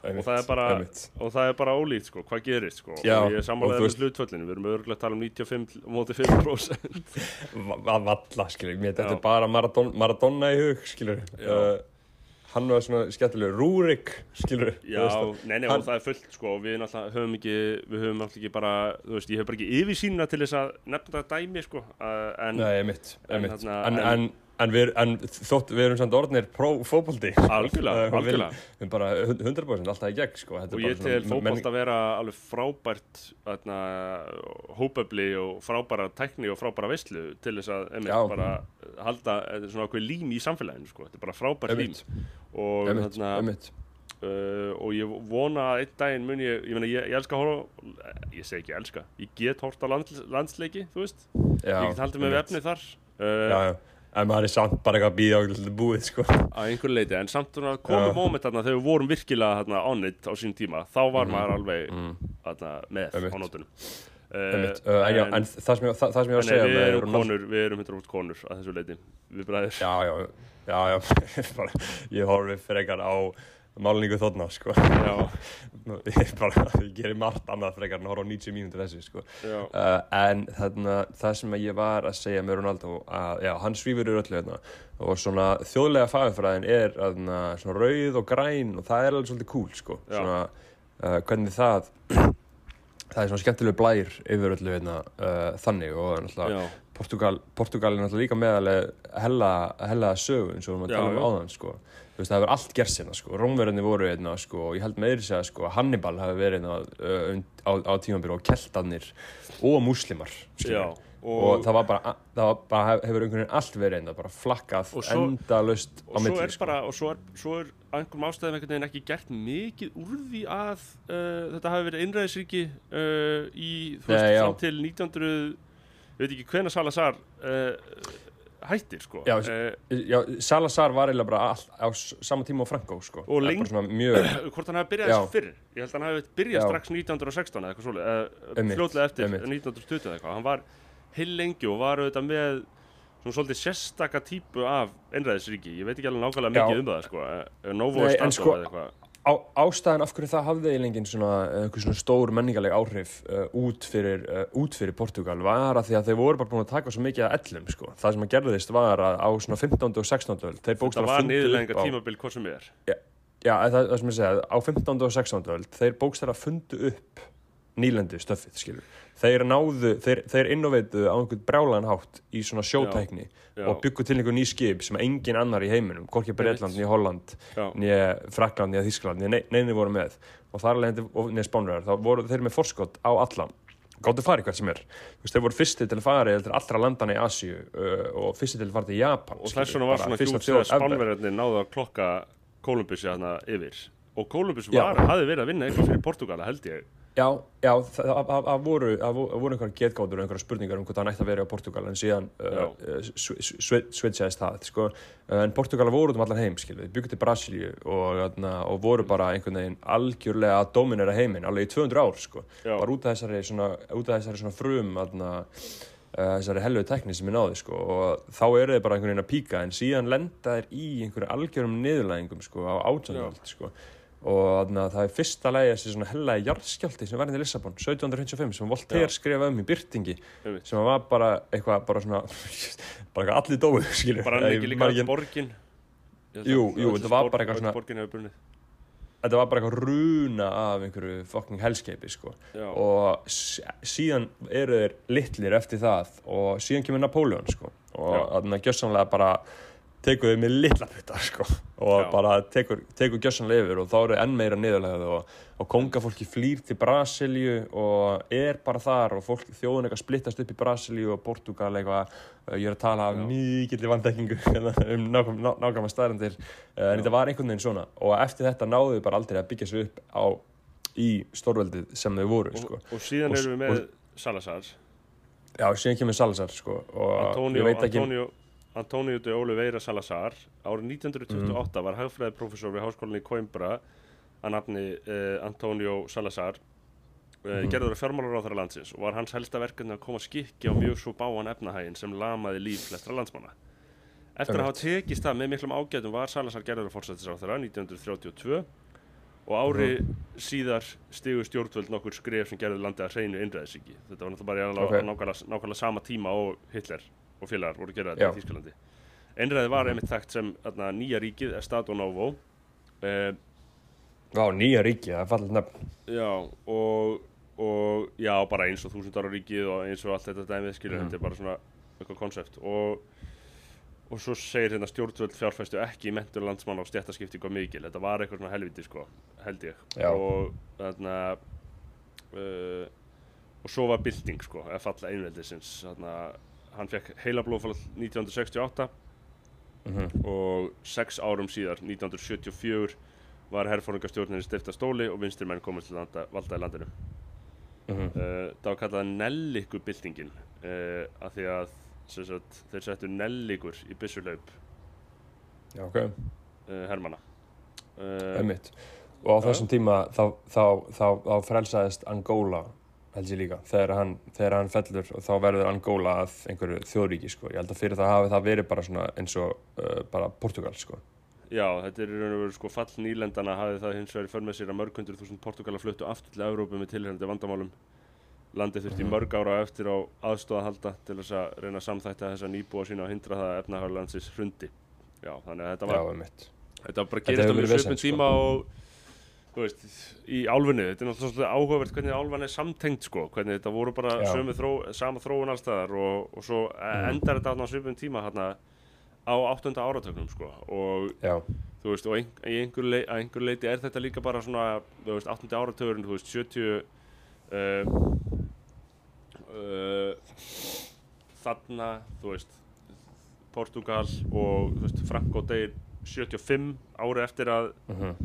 og það er bara einmitt. og það er bara ólíkt sko, hvað gerist sko Já, og ég þú með hlutföllinu, við erum örgulega að tala um 95 á móti 5% Va- va- Valla, skilja, mér þetta Já. er bara Maradona, í hug, skilja. Já. Uh, hann var svona skemmtilegur, Rúrik, skilja. Já, nei, nei, hann- og það er fullt sko við náttúrulega höfum ekki, við höfum náttúrulega ekki bara, þú veist, ég hef bara ekki yfirsýnina til þess að nefna dæmi sko en Nei, einmitt, En einmitt. þarna- En, en- en, en, við, en þótt við erum samt orðnir pró-fótbolti. algjörlega, Uh, við- algjörlega Við bara 100% alltaf í gegn, sko. Og ég svona fótbolt að vera alveg frábært þarna, hópefli og frábæra tækni og frábæra veislu til þess að einmitt, Já. bara halda er svona okkur lím í samfélaginu sko. þetta er bara frábært lím og, Einmitt, þarna, einmitt. uh, og ég vona að einn daginn mun ég, ég ég, ég elska að horfa ég segi ekki elska, ég get hort á land, landsleiki þú veist, Já, ég get haldið með vefni þar uh, Já, já. En maður er samt bara eitthvað að býða okkur til búið sko. að einhverju leiti, en samt svona komu Já. moment þarna þegar við vorum virkilega þarna on it á sín tíma, þá var maður alveg þarna með Mhm. Á nótunum en, það sem ég, var að segja við erum konur, við erum 100% konur að þessu leiti, við bræðir Já, já, já, ég horfi frekar á málningu þarna, sko. Ég bara, ég gerir margt annað frekar en að horfa á 90 mínútur þessu, sko. Uh, en þarna, það sem ég var að segja með Ronaldo, að, já, hann svífur í öllu hérna. Og svona þjóðlega fagfræðin er þarna, svona rauð og græn og það er alveg svolítið cool, sko. Svona, uh, hvernig það það er svona skemmtileg blær yfir öllu hérna uh, þannig. Og. Portugal, Portugal er náttúrulega líka meðalega hella, hella sögu eins og við talum um áðan sko. Þú veist, það hefur allt gerst hérna sko. Rómverðinni voru hérna sko, og ég held segja sko, að Hannibal hafi verið hérna uh, á, á tímabíl og keltarnir og múslimar skilur. Já, og, og- það var bara, það var bara hef- hefur einhvern veginn allt verið hérna, bara flakkað svo- endalaust á og svo er sko. bara, og svo er, svo er einhverjum ástæðum einhvern veginn ekki gert mikið úr því að uh, þetta hafi verið einræðisríki uh, í, þú veist, fram til 1900 ég veit ekki hvenær Salazar uh, hættir, sko Já, uh, Já, Salazar var eiginlega bara all, á sama tíma á Franco sko. Og svona mjög hvort hann hafi byrjað Já. þessu fyrr ég held að hann hafi byrjað Já. strax 1916 eða eitthvað svoleið, Einmitt, fljótlega eftir einmitt. 1920 eða eitthvað, hann var heil lengi og var auðvitað með svona svolítið sérstaka típu af einræðisríki, ég veit ekki alveg nákvæmlega Já. mikið um það, sko uh, Novo Estado sko- eða eitthvað á, ástæðan af hverju það hafði eiginlega svona, einhver svona stór menningarleg áhrif uh, út, fyrir, uh, út fyrir Portugal var að því að þeir voru bara búin að taka svo mikið að ellum sko. það sem að gerðist var að á svona 15. og 16. öld þeir það bókstara var fundu niðurlegginga upp á tímabil hvað sem er já, það, það sem ég segja, á 15. og 16. öld þeir bókstara fundu upp nýlendi stöffið skilur þeir náðu, þeir, þeir innoveituðu á einhvern brjálan hátt í svona sjótækni Já. og byggu til einhver ný skip sem engin annar í heiminum, hvorki Breitland, nýja Holland Já. nýja Frakland, nýja Þískland nýja neini voru með. Og þar alveg nýja Spánverðar, þá voru þeir með forskot á alla gáttu farið hvert sem er. Þú veist, þeir voru fyrsti til að fara til allra landana í Asíu og fyrsti til að fara til Japan og þess vegna var svona fyrsta hjút þjóð þegar spánverðarnir náðu að klokka Kolumbussi hana yfir. Og Kolumbus Já. var, hafði verið að vinna eitthvað fyrir Portugala held ég Já, já, það það- það- það voru, það það einhverjar getgátur og einhverjar spurningar um hvort hann ætti að vera á Portugal en síðan uh, uh, switchaðist það sko. Uh, en Portugal voru um allan heim skilur, byggur til Brasilíu og, þarna, og voru bara einhvern veginn algjörlega að dominera heiminn alveg í 200 ár sko. Bara út af þessari svona, út af þessari svona frum uh, þessari helluðu tekni sem er náði sko. og þá eru þeir bara einhvern veginn að píka en síðan lenda þeir í einhverju algjörum niðurlæðingum sko, á átjánöld sko. Og þarna, það er fyrsta lagi þessi svona hellaði jarðskjálti sem verði í Lissabon 1755 sem Voltaire Já. skrifa um í byrtingi sem var bara eitthvað bara svona bara allir dói skilur bara ekki líka all borgin Jú, jú, þetta var bara eitthvað svona- borgin hefur brunnið þetta var bara eitthvað runa af einhverju fucking helskeipi sko. Já. og síðan eru þeir litlir eftir það og síðan kemur Napoleon sko. og þannig að gjössanlega bara tekur þau með litla putta sko. og Já. bara tekur, tekur gjössanlega yfir og þá eru enn meira niðurlegað og, og kongafólki flýr til Brasilíu og er bara þar og fólk, þjóðin eitthvað splittast upp í Brasilíu og Portugal eitthvað uh, ég er að tala af mikilli vandekkingu um nákvæm, ná, nákvæmlega staðrendir uh, en þetta var einhvern veginn svona og eftir þetta náðu þau bara aldrei að byggja sig upp á, í stórveldið sem þau voru sko. og, og síðan Og- erum við með Salazar já, síðan kemur Salazar sko, og Antonio, ég veit ekki Antonio, Antonio de Oliveira Salazar árið 1928 Mm. var hagfræðiprofessor við háskólinni í Coimbra að nafni uh, Antonio Salazar uh, Mhm. gerður að fjármálar á þeirra landsins og var hans helsta verkefni að koma skikki á mjög svo báan efnahægin sem lamaði líf flestra landsmanna Eftir að hafa tekist það með miklum ágætum var Salazar gerður að fórsættis á þeirra 1932 og ári Mhm. síðar stigu stjórnvöld nokkur skref sem gerði landið að hreinu innræðisíki. Þetta var náttúrulega bara okay. nákvæmlega sama tíma og Hitler og félagar voru að gera þetta Já. í Þýskalandi. Einræði var einmitt þekkt sem þarna, nýja ríkið, Estado Novo. Uh, á nýja ríki, það er fallið nefn já, og, og já, bara eins og þúsund ára ríkið og eins og allt þetta dæmið, skilur, Mhm. þetta er bara svona eitthvað konsept. Og, og svo segir hérna stjórnvöld fjárfæstu ekki í mentur landsmann á stjættaskiptingu og mikil. Þetta var eitthvað svona helviti, sko, held ég. Já. Og þarna, uh, og svo var bylting, sko, að falla einveldisins. Þarna, hann fekk heila blóðfall 1968 Mhm. og sex árum síðar, 1974, var herrfóringastjórninni stifta stóli og vinstri menn komið til landa, valda í landinu. Mhm. Uh, það var kallað Nelliku byltingin uh, af því að sagt, þeir settu nelligur í byssulaup Já, ok, uh, uh, einmitt. Og á þessum tíma þá, þá, þá, þá frelsaðist Angola, held ég líka, þegar hann, þegar hann fellur og þá verður Angola að einhverju þjóðríki, sko. Ég held að fyrir það hafi það verið bara svona eins og uh, bara Portugal, sko. Já, þetta er í raun og veru sko fall nýlendana hafði það hins vegar í för með sér að mörg hundur þúsund Portugala fluttu aftur til Evrópu með tilhörandi vandamálum landið þurfti í Mhm. mörg ára eftir á aðstóða að halda til þess að reyna að samþætta þessa nýbúa sína og hindra það að efnahaglandsins hrundi Já, þannig að þetta Já, var, einmitt. þetta var bara gerist á mjög vesen, sko. tíma og veist, í álfunni þetta er náttúrulega áhugavert hvernig álfan er samtengt sko, hvernig þetta voru bara þró, sama þróun allstaðar og, og svo Mhm. endar þetta á svipun tíma hérna á áttunda áratögnum sko og Já, þú veist, og ein, í einhver lei, að einhver leiti er þetta líka bara svona, þú veist, 18. áratugurinn, þú veist, 70 uh, uh, þarna, þú veist Portugal og þú veist, Franco deyr 75 ári eftir að mhm,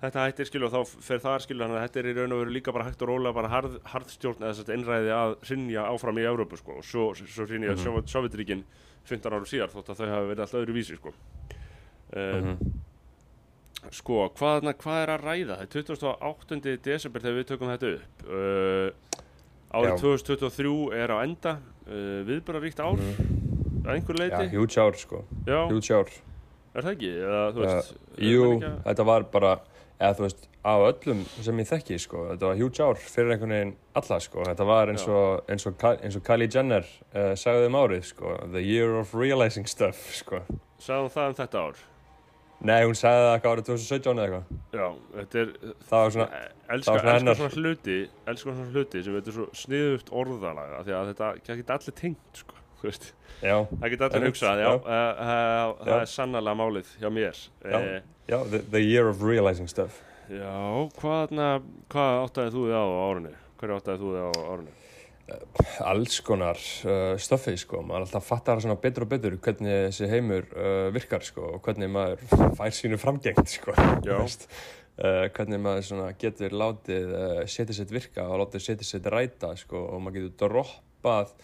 þetta hættir skilu og þá fer það skilu þannig að þetta er í raun og veru líka bara hægt og rólega bara harð, harðstjórn eða þess að einræði að rinja áfram í Evrópu sko og svo, svo rinja mm. -hmm. Sovjetríkin 15 ára síðar þótt að þau hafa verið alltaf öðru vísi sko uh, mhm. Sko, hvað, hvað er að ræða? Það er 28. desember þegar við tökum þetta upp. Uh, árið Já. 2023 er á enda, uh, viðbararíkt ár, að einhver leiti. huge ár, sko. Já, Huge ár. er það ekki? Eða, veist, er Jú, þetta var bara, eða þú veist, af öllum sem ég þekki, sko, þetta var huge ár fyrir einhvern veginn alla, sko, þetta var eins og, eins og, eins og Kylie Jenner uh, sagði um árið, sko, the year of realizing stuff, sko. Sagðum það um þetta ár. Nei, hún sagði það eitthvað árið 2017 eða eitthvað. Já, þetta er, Það var svona, elska, það var svona elska svona hluti, elska svona hluti sem þetta er svo sniðugt orðalaga, því að þetta geta allir tengt, sko, þú veist. já, Það geta allir hugsað, já, já. uh, uh, það er sannlega málið hjá mér. Já. Eh, já, the, the year of realizing stuff. Já, hvað, hvað áttaði þú þig á árunni? Hverju áttaði þú þig á árunni? alls konar uh, stöfið sko, maður alltaf fattar svona betur og betur hvernig þessi heimur uh, virkar sko og hvernig maður fær sínu framgengt sko, uh, hvernig maður getur látið setja sitt virka og látið setja sitt ræta sko og maður getur droppað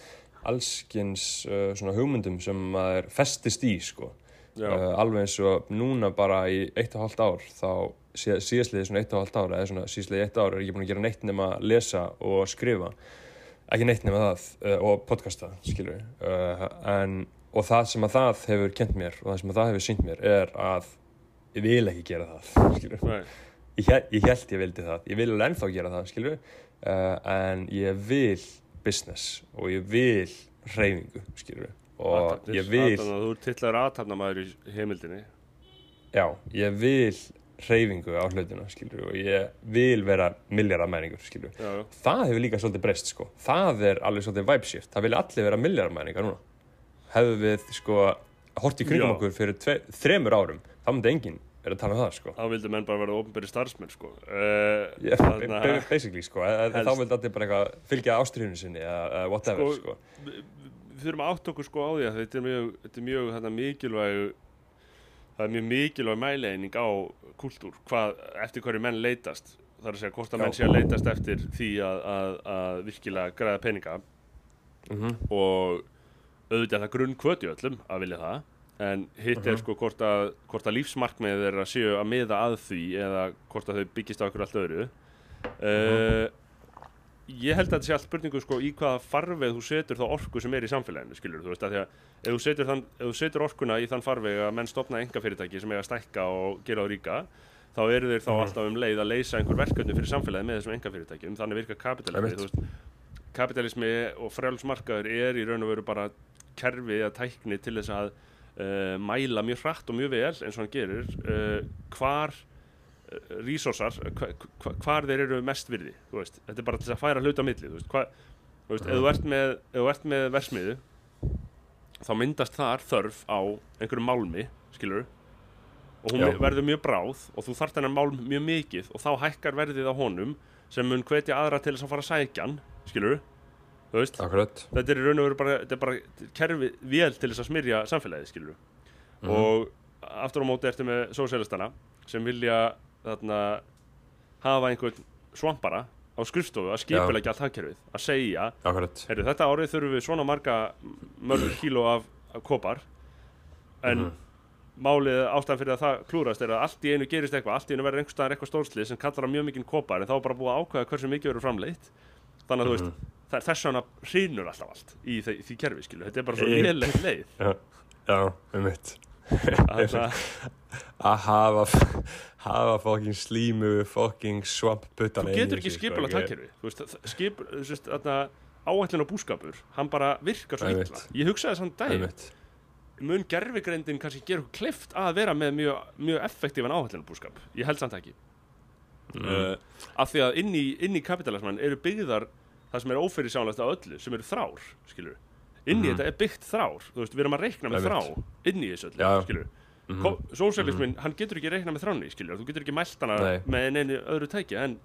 allskins hugmyndum sem maður festist í sko uh, alveg eins og núna bara í eitt og hálft ár þá síð, síðastliðið svona eitt og hálft ár eða svona síðastliðið eitt ár er ekki búin að gera neitt nema að lesa og skrifa. Ekki neitt nema það uh, og podcasta skilur við uh, en, og það sem að það hefur kent mér og það sem að það hefur sínt mér er að ég vil ekki gera það skilur við ég, ég held ég vildi það, ég vil alveg ennþá gera það við uh, en ég vil business og ég vil hreyfingu skilur við og athafnir, ég vil athafna- Þú er tillaður aðtafnamaður í heimildinni. Já, ég vil hreyfingu á hlutina, skilur og ég vil vera milljaramæningur, skilur Já, já, Það hefur líka svolítið breyst, sko. Það er alveg svolítið vibe shift, það vilja allir vera milljaramæningar núna. Hefðu við, sko, hort í kringum Já. okkur fyrir tve, þremur árum þá myndi enginn vera að tala um það, sko. Þá vildu menn bara vera ofnbæri starfsmenn, sko. Uh, yeah, þarna- Basically, sko, eða Helst. þá vildi allir bara eitthvað fylgja ástriðinu sinni eða eða whatever, Sko, sko, við þurfum að átta okkur sko á því að þetta er mjög, þetta er mjög þetta mikilvæg það er mjög mikilvæg mæleining á kultúr, hvað, eftir hverju menn leitast. Það er að segja hvort að Já. menn sé að leitast eftir því að, að, að virkilega græða peninga. Mm og auðvitað það grunn kvöti öllum að vilja það en hitt er Mhm. sko hvort að, hvort að lífsmarkmið er að séu að miða að því eða hvort að þau byggist á okkur allt öðru. Uh, ég held að þetta sé allt spurningu sko í hvaða farveg þú setur þá orku sem er í samfélaginu skilur þú veist að því að ef þú setur, þann, ef þú setur orkuna í þann farveg að menn stopna enga fyrirtæki sem eiga að stækka og gera á ríka þá eru þeir þá Mhm. alltaf um leið að leysa einhver verkefni fyrir samfélagi með þessum enga fyrirtækjum þannig virkar kapitalismi kapitalismi og frjálsmarkaður er í raun og veru bara kerfi eða tækni til þess að uh, mæla mjög hratt og mjög vel eins og hann gerir uh, hvar resursar, hva, hva, hvar þeir eru mest virði, þetta er bara til að færa hluta milli, þú veist, hva, þú veist, ef þú ert með, ef þú ert með versmiðu þá myndast þar þörf á einhverjum málmi, skilur og hún Já. verður mjög bráð og þú þarft hennar málm mjög mikið og þá hækkar verðið á honum sem mun hvetja aðra til þess að fara að sækja hann, skilur þetta er í raun og veru bara, bara kerfi vél til þess að smyrja samfélagið, skilur Mhm. og aftur á móti ertu með sósélistana sem vilja þarna hafa einhvern svampara á skrifstofu að skipulegja allt hagkerfið, að segja heyrðu, þetta árið þurfum við svona marga mörg kíló af, af kopar en Mhm. málið ástæðan fyrir að það klúrast er að allt í einu gerist eitthvað, allt í einu verður einhvers staðar eitthvað stórslið sem kallar á mjög mikinn kopar en þá er bara búið að ákveða hversu mikið verður framleitt. Þannig að þú veist, Mhm. það er þess vegna hrýnur alltaf allt í því, því kerfi skilu, þetta er bara svo léleg leið. Já, já, um mitt að að hafa hafa fokking slímu fokking svampputtan þú getur ekki skipula takkerfi þú veist, það- skip, þú veist, þarna áætlun og búskapur, hann bara virkar svo illa, ég hugsaði þann dag mitt mun gerfigreindin kannski gera okkur klift að vera með mjög, mjög effektífan áhættunarbúskap ég held samt ekki. Mm. uh, af því að inn í, inn í kapitalisman eru byggðar það sem er ófyrirsjánlegt á öllu sem eru þrár, skilur inn í Mhm. þetta er byggt þrár, þú veist, við erum að reikna með Einmitt. þrá inn í þessu öllu, Já. Skilur Mhm. sósjálismin, hann getur ekki reikna með þráni skilur, þú getur ekki mælt hana Nei. með einu öðru tæki, en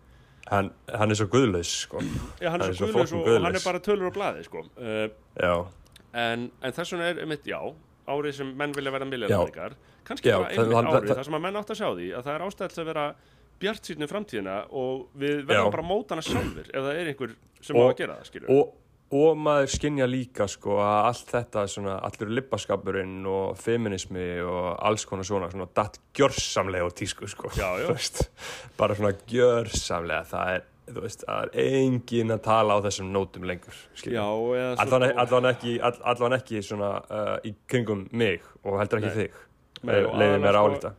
hann, hann er svo guðlaus sko. já, hann Hann er svo guðlaus og, og hann er bara tölur á blaði, sko. Uh, já, en, en þess vegna er, einmitt, já árið sem menn vilja vera milljarðingar kannski Já, bara einmitt hann- árið þar sem að menn átt að sjá því að það er ástæðis að vera bjart sýtni framtíðina og við verðum bara að móta hana sjálfur ef það er einhver sem Og- á að gera það skilur og, og maður skinja líka sko að allt þetta svona, allur lippaskapurinn og feminismi og alls konar svona, svona datt gjörsamlega á tísku sko Já, já. Veist, bara svona gjörsamlega það er, þú veist, það er engin að tala á þessum nótum lengur já, allan, sko- allan, ekki, all, allan ekki svona uh, í kringum mig og heldur ekki Nei. þig. Nei, og leiði mér aðalega, álíta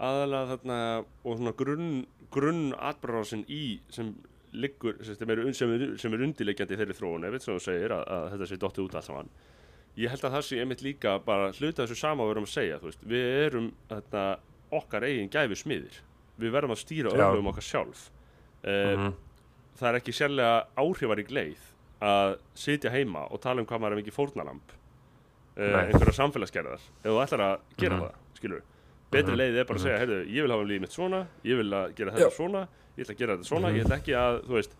aðalega þarna og svona grunn, grunn atbráðsinn í sem liggur sem er, sem er, í þeirri þróun ef þú segir að, að þetta sé dottið út allt saman ég held að það sé einmitt líka bara hluta þessu sama við erum að segja veist, við erum þarna, okkar eigin gæfi smiðir við verðum að stýra Já. örlum okkar sjálf uh, Mhm. það er ekki sérlega áhrifarík leið að sitja heima og tala um hvað maður er mikið fórnalamb uh, Nei. einhverja samfélagsgerðar ef þú ætlar að gera Mhm. það, skilur betri Mhm. leið er bara að segja, heyrðu, ég vil hafa lífið mitt svona ég vil gera þetta svona ég ætla að gera þetta svona, Mhm. ég ætla ekki að þú veist,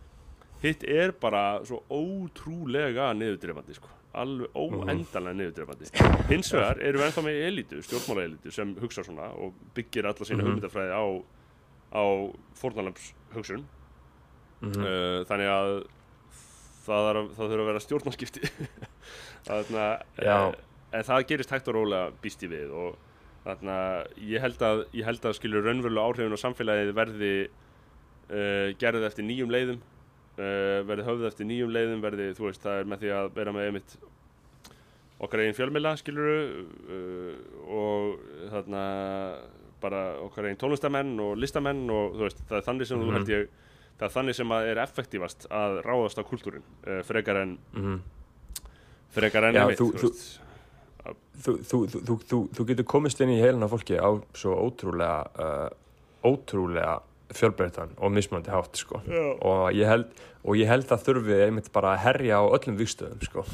hitt er bara svo ótrúlega niðurdrefandi sko. alveg Mhm. óendanlega niðurdrefandi hins vegar erum við ennþá með elitu stjórnmála elitu sem hugsa svona og byggir alla sína Mhm. hugmyndafræði á, á fórnalamps hugsun Mhm. uh, þannig að það, er, það þurfa að vera stjórnarskipti þarna Já. uh, en það gerist hægt og rólega býst ég við og held að, ég held að skilur raunverulega áhrifin á samfélagið verði uh, gerðið eftir nýjum leiðum uh, verði höfðið eftir nýjum leiðum verði, þú veist, það er með því að vera með einmitt okkar eigin fjölmila skiluru uh, og þarna bara okkar eigin tónlistamenn og listamenn og þú veist, það er þannig sem þú Mhm. held ég það er þannig sem að er effektífast að ráðast á kultúrin frekar en Mhm. frekar en einmitt, þú- þú, þú- veist þú, þú, þú, þú, getur komist inn í heilina fólki á svo ótrúlega uh, ótrúlega fjölbreytan og mismunandi hátt sko. Og ég held og ég held að þurfi einmitt bara að herja á öllum vikstöðum sko.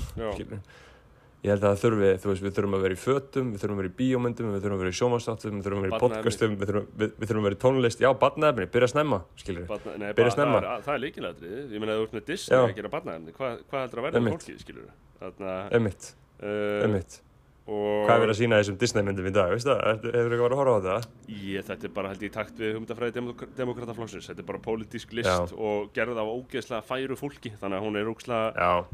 Ég held að þurfi, veist, við þurfum að vera í fötum við þurfum að vera í bíómyndum, við þurfum að vera í sjómanstáttum við þurfum að vera í podcastum við þurfum, við, við þurfum að vera í tónlist, já, barnaefni, byrja snemma skilur, Barna, nei, Byrja bara, snemma. það er, það er líkilætrið ég meina að þú ert með Disney Já. að gera barnaefni hvað, hvað heldur að verða fólkið skilur þarna emitt, uh, emitt og hvað er að sína þessum Disney myndum í dag, veist það, hefur eitthvað verið að horfa á þetta? ég, þetta er bara held ég takt við humdafræði demok demokrataflokksins þetta er bara pólitísk list Já. og gerð af ógeðslega færu fólki þannig að hún er ógeðslega uh,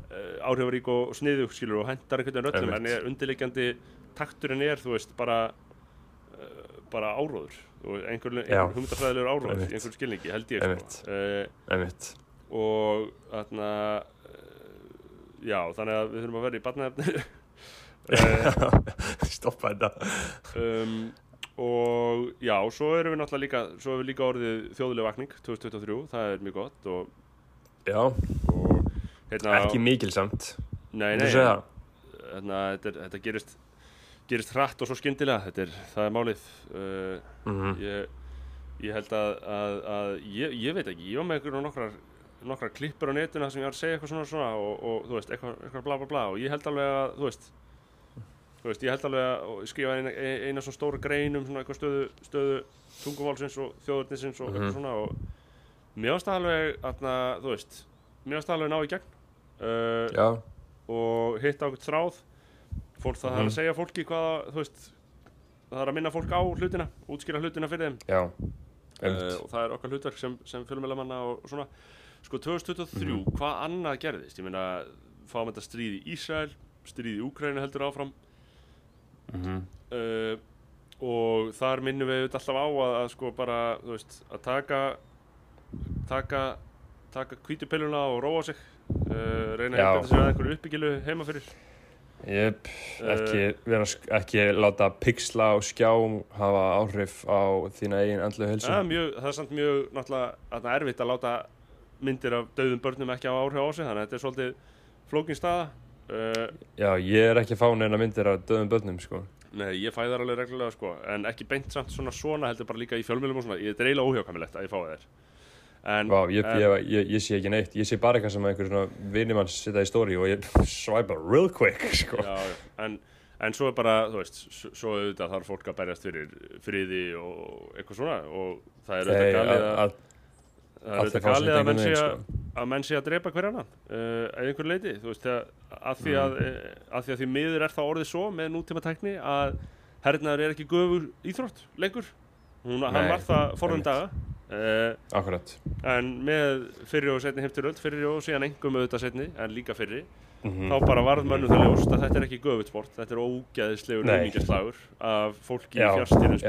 áhrifarík og, sniðug skilur og hendar einhvern veginn öllum en undirleikjandi takturinn er þú veist bara uh, bara áróður og einhver, Já. einhver humdafræðilegur áróður Einmitt. í einhver skilningi held ég sko. uh, og þarna já þannig að við þurfum að vera í barnaefni uh, stoppa þetta. Um, og já, svo erum við náttúrulega líka svo erum við líka orðið þjóðuleg vakning 2023, það er mjög gott og, Já, og hérna, ekki mikilsamt nei, nei, hérna, þetta, er, þetta gerist gerist hratt og svo skyndilega þetta er, það er málið. Uh, Mhm. ég, ég held að, að, að ég, ég veit ekki, ég var með einhverjum nokkrar nokkrar klippur á netuna sem ég var að segja eitthvað svona svona og, og þú veist, eitthvað, eitthvað bla bla bla og ég held alveg að, þú veist veist, ég held alveg að skrifa eina, eina svona stóra grein um svona eitthvað stöðu, stöðu tungumálsins og þjóðurnisins og Mhm. eitthvað svona og mér það alveg, atna, þú veist mér það alveg ná í gegn. Uh, og hitt á eitthvað þráð. Fólk það er Mhm. að segja fólki hvað þú veist það er að minna fólk á hlutina útskýra hlutina fyrir þeim. Já. Uh, og það er okkar hlutverk sem, sem fjölmjölamanna og, og svona. Sko 2023, Mhm. hvað annað gerðist? Ég meina, fáum þetta stríð í Ísrael stríð í Úkraínu heldur áfram Mhm. uh, og þar minnum við alltaf á að, að sko bara, veist, að taka taka taka hvítupilluna og róa sig. Uh, reyna að einbæta sér að einhverju uppbyggilu heima fyrir. Eh, ekki, vera, sk- ekki láta pixla og skjá hafa áhrif á þína eigin andlu helsu. það er samt mjög náttúrulega erfitt að láta myndir af dauðum börnum ekki á áhrif á sig þannig að þetta er svolítið flókin staða uh, Já, ég er ekki að fá neina myndir af döðum börnum, sko. Nei, ég fæ þar alveg reglulega sko en ekki beint samt svona svona heldur bara líka í fjölmjölum og svona, ég er eiginlega óhjákamilegt að ég fái þær en, Vá, ég, en ég, ég, ég sé ekki neitt. Ég sé bara eitthvað sem einhver svona vinimann setja í stóri og ég swipa real quick, sko. já, en, en svo er bara, þú veist, svo auðvitað þarf fólk að berjast fyrir friði og eitthvað svona og það er auðvitað galið að, að, það er auðvitað fá galið að menn sé að. Að menn sé að drepa hver annan uh, að einhver leiti, þú veist, þegar, að því Mm. að, uh, að því að því miður er það orðið svo með nútíma tækni að hernaður er ekki göfur íþrótt, leikur hún, hann Nei, var það einmitt. daga uh, Akkurat. en með fyrri og setni heimturöld, fyrri og síðan engum auðvitað setni, en líka fyrri Mm þá bara varð mönnum það ljóst að þetta er ekki göfutt sport, þetta er ógæðislegur Nei. auðmingjaslagur af fólki í Já, fjárstýrum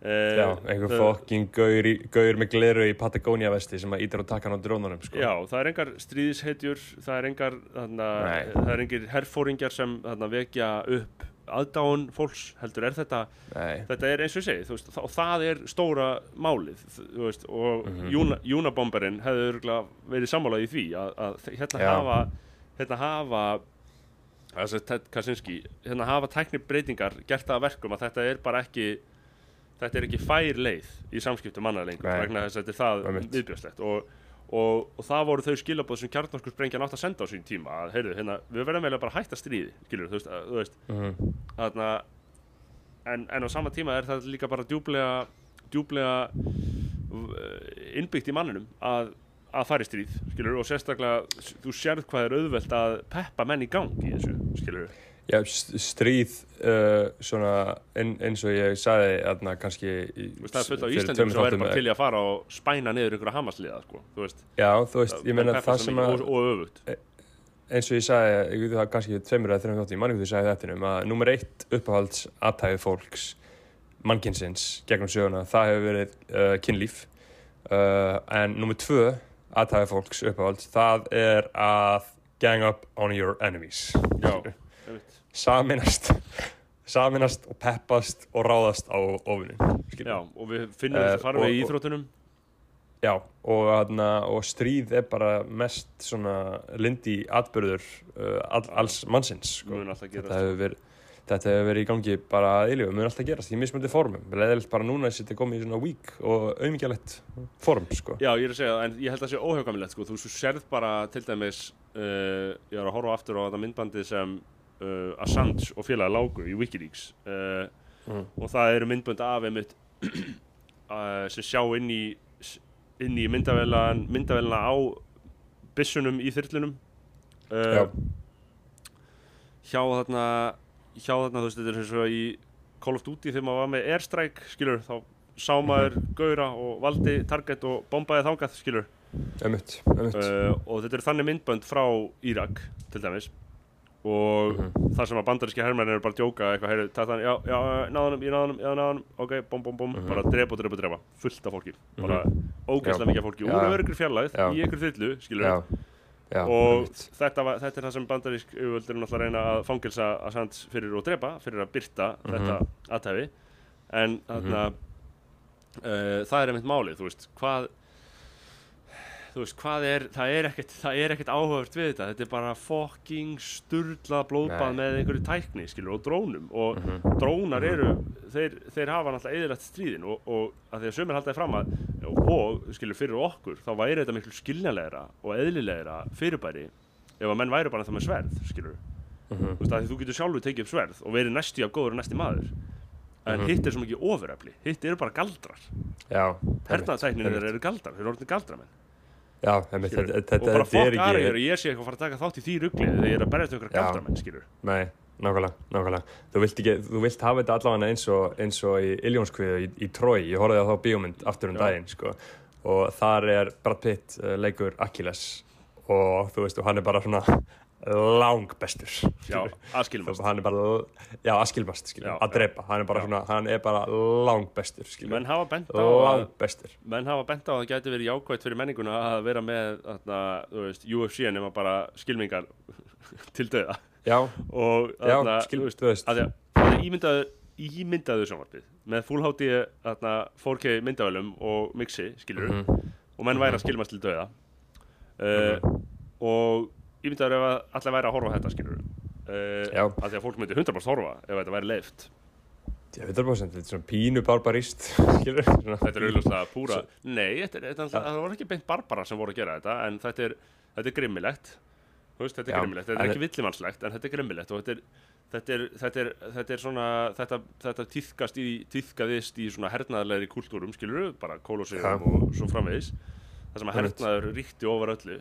já. sprengibúnaði Já, einhver fokking gaur, gaur með gleru í Patagonia vesti sem að ítir á takkan á drónunum, sko. Já, það er engar stríðishetjur, það er engar, þarna, Nei. það er engir herfóringjar sem þarna, vekja upp aðdáun fólks, heldur er þetta, Nei. þetta er eins og segi, þú veist, og það er stóra málið, þú veist, og mm Mhm. Júnabomberinn hefði örgulega verið sammálað í því að, að hérna Já. hafa, hérna hafa, þess að Ted Kaczynski, hérna hafa tækni breytingar gert að verkum að þetta er bara ekki, þetta er ekki fær leið í samskiptum manna lengur, vegna þess að þetta er það viðbjörnslegt og, og, og það voru þau skilabóð sem kjarnorkur sprengjan átt að senda á sín tíma að, heyrðu, hérna, við verðum bara að hætta stríði, skilur, þú veist, að, þú veist, Mhm. þarna en, en á sama tíma er það líka bara djúblega djúblega uh, innbyggt í manninum að, að fara í stríð, skilur, og sérstaklega þú sérð hvað er auðvelt að peppa menn í gang í þessu, skilur Já, stríð uh, svona ein, eins og ég sagði aðna kannski það er fullt á Íslandum sem er þáttum, bara til í að fara og spæna niður ykkur að hamasliða, sko, þú veist. Já, þú veist, ég meina menn peppa það sem að öfugt. eins og ég sagði, ég veit það kannski tveimur eða þreim þáttum, ég manni hvað þú sagði þetta um að nummer eitt uppáhalds aðtæði fólks mannkynsins gegnum söguna, það hefur verið uh, kynlíf. Uh, en nummer tvö aðtæði fólks uppáhalds, það er að gang up on your enemies. Saminast saminast og peppast og ráðast á ofunin Já, og við finnum Eh, fara og- við í íþróttunum. Já, og, þarna, og stríð er bara mest lindi atbyrður uh, all, alls mannsins sko. þetta, hefur verið, þetta hefur verið í gangi bara að eilífu, mun alltaf gerast í mismöndi formum leðilegt bara núna að þetta komið í svona weak og auðmingjalegt form sko. Já, ég er að segja það, en ég held að það sé óhjákamilegt sko. þú sérð bara til dæmis uh, ég er að horfa aftur á þetta myndbandi sem uh, Assange og félagi lágu í Wikileaks uh, Mm. og það eru myndbönd af einmitt sem sjá inn í inn í myndavélan myndavélina á byssunum í þyrlunum Já. hjá þarna hjá þarna, þú veist, þetta er eins og í Call of Duty þegar maður var með Airstrike skilur, þá sá maður gauðra og valdi target og bombaði þangað skilur Ömmut, ömmut uh, og þetta eru þannig myndbönd frá Írak til dæmis og Mhm. þar sem að bandaríski herrmenn eru bara að djóka eitthvað, heyrðu, tata hann, já, já, náðanum, ég náðanum, já, náðanum ok, bom, bom, bom, Mhm. bara drepa drepa drepa fullt af fólki, bara ógæslega Já. mikið af fólki, úr öryggur fjarlæð Já. í ykkur þyllu, skilur Já, og þetta, var, þetta er það sem bandarísk yfirvöld eru náttúrulega að reyna að fangelsa Assange fyrir að drepa, fyrir að byrta Mhm. þetta aðtæfi en þarna uh, það er einmitt málið, þú veist hvað þú veist, hvað er, það er ekkert er ekkert áhugavert við þetta. Þetta er bara fucking sturla blóðbað með einhverju tækni, skilur, og drónum. Og Mhm. drónar eru þeir, þeir hafa náttúrulega eðilegt stríðin. Og, og að því að sömur haldaði fram að og, og skilur, fyrir okkur, þá væri þetta miklu skiljanlegra og eðlilegra fyrirbæri ef að menn væri bara það með sverð, skilur Mhm. þú veist, að þú getur sjálfur tekið upp sverð og verið næstu af góður en næsti maður. En Mhm. hitt er svo mikið ofurefli. Hitt eru bara galdrar. Þeir eru galdrar, þeir eru orðin galdramenn. Já, skilur. þetta, þetta, og bara fokk aðra og ég sé eitthvað að fara að taka þátt í því ruggli þegar ég er að berjast um einhverja galdramenn, skilur Nei, nákvæmlega, nákvæmlega. Þú vilt, ekki, þú vilt hafa þetta allavega eins og, eins og í Iljónskviðu í, í Trói. Ég horfði á þá bíómynd aftur um Já. daginn, sko. Og þar er Brad Pitt uh, leikur Achilles og þú veist, og hann er bara svona lang bestur Já, aðskilmast hann er bara, já, askilmast skilur, Já, að drepa, hann er bara Já. svona hann er bara lang bestur skilur, Menn hafa bent á að lang bestur menn hafa bent á að það gæti verið jákvæmt fyrir menninguna að vera með þarna, þú veist, UFC nema bara skilmingar til döða já, og já, þarna, skil, þú veist, ímyndaður ímyndaður sjónvarpið með full HD þarna 4K myndavælum og mixi, skilur Mhm. og menn væri að skilmast til döða uh, og ímyndaður ef að allir væri að horfa þetta, skilur uh, Já. að því að fólk myndi 100% horfa ef þetta væri leift veit alveg þetta er svona pínu barbarist skilur, Þetta er auðvitað púra. Nei, þetta er, þetta, það voru ekki beint barbara sem voru að gera þetta en þetta er, þetta er grimmilegt veist, þetta er grimmilegt, þetta er ekki villimannslegt en þetta er grimmilegt og þetta er Þetta er, þetta, er, þetta er svona, þetta, þetta tíðkast í, tíðkaðist í svona hernaðarlegri kultúrum, skilur bara kólósiðum og svo framvegis. Það sem að hernaður ríkti ofar öllu.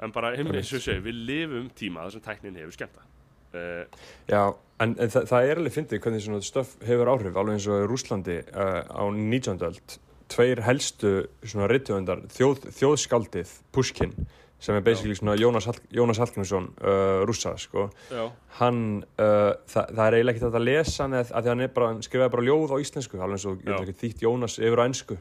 En bara, Einmitt. eins og ég segi, við lifum tíma þar sem tæknin hefur skemmta uh, já, en, en það, það er alveg fyndið hvernig svona stöf hefur áhrif alveg eins og í Rúslandi uh, á 19. öld. Tveir helstu svona rittöfundar þjóð, þjóðskaldið Pushkin sem er basically svona Jónas, Hall, Jónas Hallgrímsson uh, rússa sko. Hann, uh, það, það er eiginlega ekkert að lesa hann eða- því hann, bara, hann skrifaði bara ljóð á íslensku alveg eins og ég veit ekki þýtt Jónas yfir á ennsku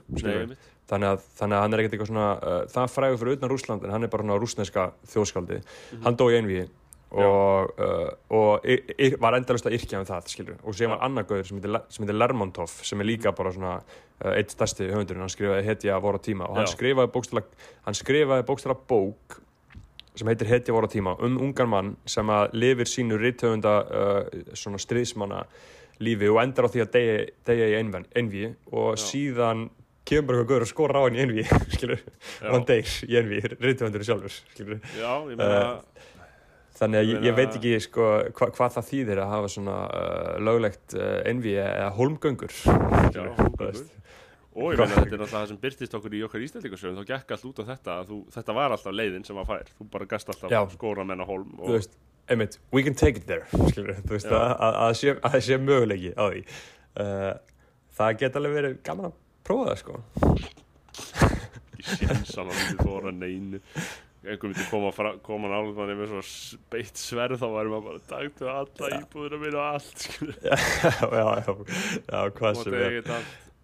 þannig að, þannig að hann er ekkert eitthvað svona uh, það frægur fyrir utan Rússland en hann er bara svona rússneska þjóðskaldi Mhm. hann dó í einví og, uh, og y, y, var endalust að yrkja um það skilur. og Já. var annar gauður sem heitir Lermontov sem er líka bara svona uh, eitt stærsti höfundurinn, hann skrifaði Hetja voru tíma og hann Já. skrifaði bókstala hann skrifaði bókstala bók sem heitir Hetja voru tíma um ungan mann sem að lifir sínu rithöfunda uh, svona stríðsmanna lífi og endar á því að deyja, deyja í einven, einví og Já. síðan kemur bara eitthvað gauður og skora á hann í einví skilur, og hann deyr í einví rithöfundurinn sjálfur skilur Já, ég meina Þannig að ég, Ég ég veit ekki sko, hva, hvað það þýðir að hafa svona uh, löglegt uh, envi eða hólmgöngur. Já, veist. Og ég meina þetta er náttúrulega það sem byrtist okkur í okkar ístæðlingarsögum þá gekk allt út á þetta að þú, þetta var alltaf leiðin sem að fær þú bara gast alltaf Já. skóra menn á hólm Þú og, veist, einmitt, we can take it there, skilur, þú veist, að, að, að, sé, það sé mögulegi á því. Uh, það geta alveg verið gaman að prófa það, sko. ekki séns að maður myndi þóra neinu einhver myndi koma, koma nálega manni með svo beitt sverð þá varum maður bara taktu alla íbúðina mín og allt já, já, já, já, hvað og sem er.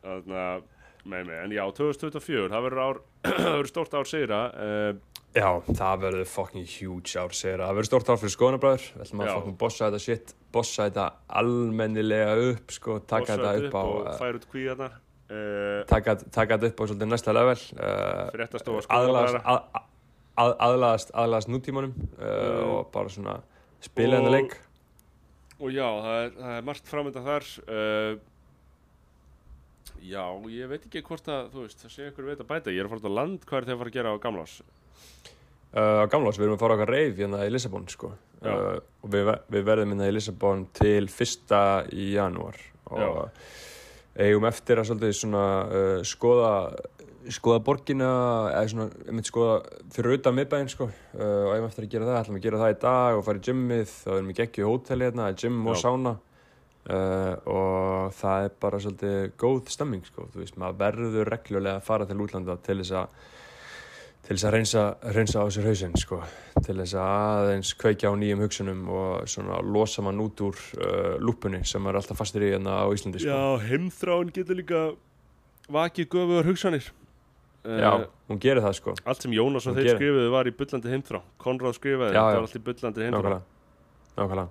Þannig að, með mig, en já, 2024 það verður ár, það verður stórt ár sigra uh, Já, það verður fucking huge ár, segir það. Verður stort ár fyrir skoðanabræður. Við ætlum að fucking bossa þetta shit, bossa þetta almennilega upp, sko, taka þetta upp á... og uh, færa út kvíðarnar uh, taka, taka þetta upp á svolítið næsta level uh, fréttastofa aðlagast, skólabræðra að, að, aðlagast, aðlagast nútímanum uh, og bara svona spila hennar leik. og já, það er, það er margt framöndan þar uh, já, ég veit ekki hvort að þú veist, það sé ykkur veit að bæta. Ég er að fara á land, hvað er þið að fara að gera á gamlás? Uh, á gamlás, við erum að fara okkar reif hérna í Lissabon sko. Já. og við, við verðum hérna í Lissabon til fyrsta í janúar og eigum eftir að svolítið svona skoða skoða borgina eða svona, ég myndi skoða fyrir utan miðbæinn sko uh, og eigum eftir að gera það, ætlum að gera það í dag og fara í gymmið, þá erum við geggju hóteli hérna, gym og sána uh, og það er bara svolítið góð stemming sko, þú veist, maður verður reglulega að fara til útlanda til þess að til þess að reynsa, reynsa á sér hausinn sko, til þess að aðeins kveikja á nýjum hugsunum og svona losa mann út úr uh, lúpunni sem er alltaf fastur í hérna á Íslandi sko. já, heimþráin getur líka vakið göfuðar hugsanir Já, hún gerir það sko. Allt sem Jónas og Hún þeir gerir- skrifuðu var í bullandi heimþrá Konráð skrifaði, Já, þetta var allt í bullandi heimþrá nákvæmlega, nákvæmlega.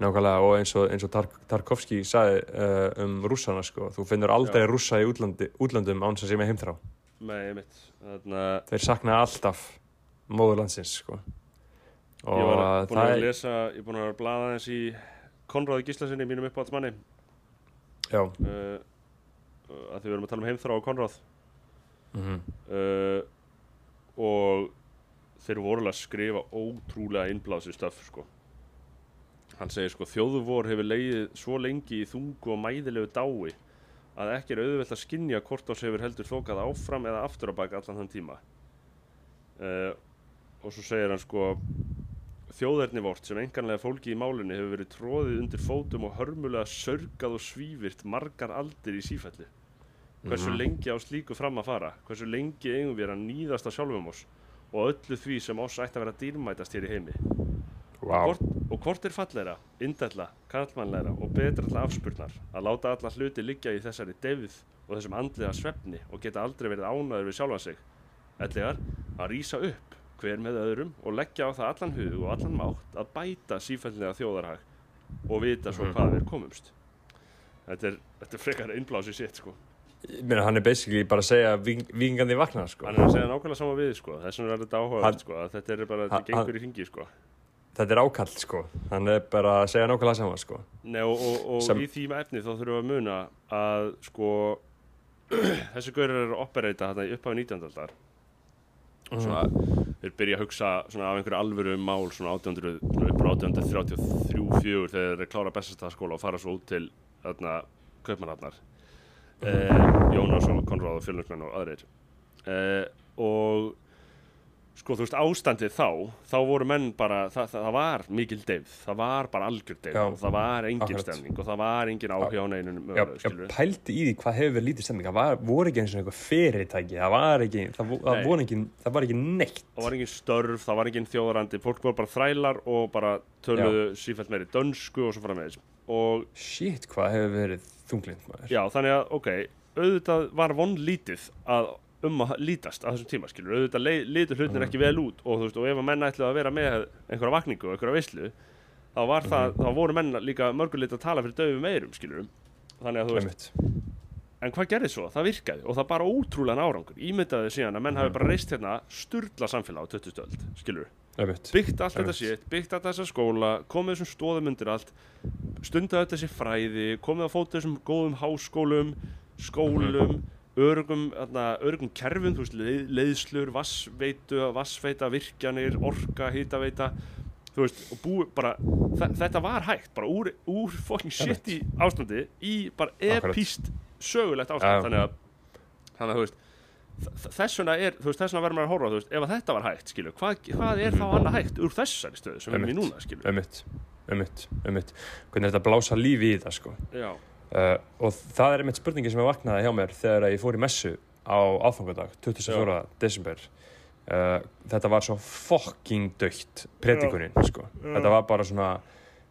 Nákvæmlega og eins og, eins og Tark, Tarkovski sagði uh, um rússana sko þú finnur aldrei Já. rússa í útlandi, útlandum án sem sé með heimþrá. Með mitt þannig að þeir sakna alltaf móðurlandsins sko. Og ég var búin að er lesa ég er búin að blaða eins í Konráði Gíslasinni mínum uppáhaldsmanni. Já, uh, að því við erum að tala um heimþrá og Konráð mm uh, og þeir voru að skrifa ótrúlega innblási stöf sko. hann segir sko þjóðu vor hefur leið svo lengi í þungu og mæðilegu dái að ekki er auðvelt að skinja hvort ás hefur heldur þókað áfram eða aftur á bak allan þann tíma. Uh, og svo segir hann sko þjóðerni vort sem enganlega fólki í málunni hefur verið tróðið undir fótum og hörmulega sörgað og svífirt margar aldir í sífellu hversu Mhm. lengi á slíku fram að fara hversu lengi eigum við að nýðast á sjálfum oss og öllu því sem oss ætti að vera dýrmætast hér í heimi Vá. hvort, og hvort er falleira, indælla, karlmannleira og betra til afspurnar að láta alla hluti liggja í þessari deyfð og þessum andlega svefni og geta aldrei verið ánæður við sjálfan sig ellegar að rýsa upp hver með öðrum og leggja á það allan hug og allan mátt að bæta sífællega þjóðarhag og vita svo Mhm. hvað við komumst þetta er, þetta er frekar innblásið sitt sko Ég meina, hann er basically bara að segja ving, vingandi vakna, sko. hann er að segja nákvæmlega sama við sko þess vegna er þetta áhugavert sko að þetta er bara, þetta gengur í ringi sko Þetta er ákall, sko. Hann er bara að segja nákvæmlega sama, sko. Nei, og, og, og Sem- í því efni þá þurfum við að muna að sko þessi gaurar eru að operata þetta í upphafi 19. aldar svona, þeir byrja að hugsa svona af einhverju alvöru mál svona 1800, svona upp á 1833-4 þegar þeir að klára bestastaskóla og fara svo út til þarna kaupmannarnar Jónas og Konráð og fjölnöknan og aðrir eh, og sko þú veist ástandið þá þá voru menn bara, það, það, það var mikil deyfð, það var bara algjör deyfð Já. og það var engin Akkurat. stemning og það var engin áhuga á neinun Já, já, skilur pældi í því hvað hefur verið lítið stemming. Það var, voru ekki eins og eitthvað fyrirtæki. Það var ekki, það, það, voru ekki, það var ekki neitt. það var engin störf, það var engin þjóðarandi fólk voru bara þrælar og bara töluðu sífælt meiri dönsku og svo fara með þess og Shit, hvað hefur verið þunglind, maður. já, þannig að, ok, auðvitað var von lítið að um að lítast að þessum tíma, skilur, auðvitað litu hlutin ekki vel út og þú veist, og ef að menn ætluðu að vera með einhverja vakningu og einhverja veislu þá var það, þá voru menn líka mörguleit að tala fyrir döfum meirum, skilur þannig að þú veist. En hvað gerði svo? Það virkaði og það bara ótrúlega árangur. Ímyndaði síðan að menn hafi bara reist hérna sturla samfélag á 20. stöld, skilur. Byggt allt þetta sitt, byggt allt þessa skóla, komið þessum stóðum undir allt, stundaði þessi fræði, komið að fóta þessum góðum háskólum, skólum, örugum, þarna, örugum kerfum, þú veist, leið, leiðslur, vassveitu, vassveita, virkjanir, orka, hitaveita, þú veist, og búið bara, þetta var hægt, bara úr, úr fucking shit í ástandi í bara epíst sögulegt ástand, þannig að, þannig að, þú veist, þ- þess vegna er, þú veist, þess vegna verður maður að horfa, þú veist, ef þetta var hægt, skilur, hvað, hvað er þá annað hægt úr þessari stöðu sem við erum í núna, skilur? Einmitt. Einmitt. Einmitt. Hvernig er þetta blása lífi í það, sko. Já, Uh, og það er einmitt spurningi sem ég vaknaði hjá mér þegar ég fór í messu á áfangadag, 24. desember uh, þetta var svo fucking dögt predikuninn sko. þetta var bara svona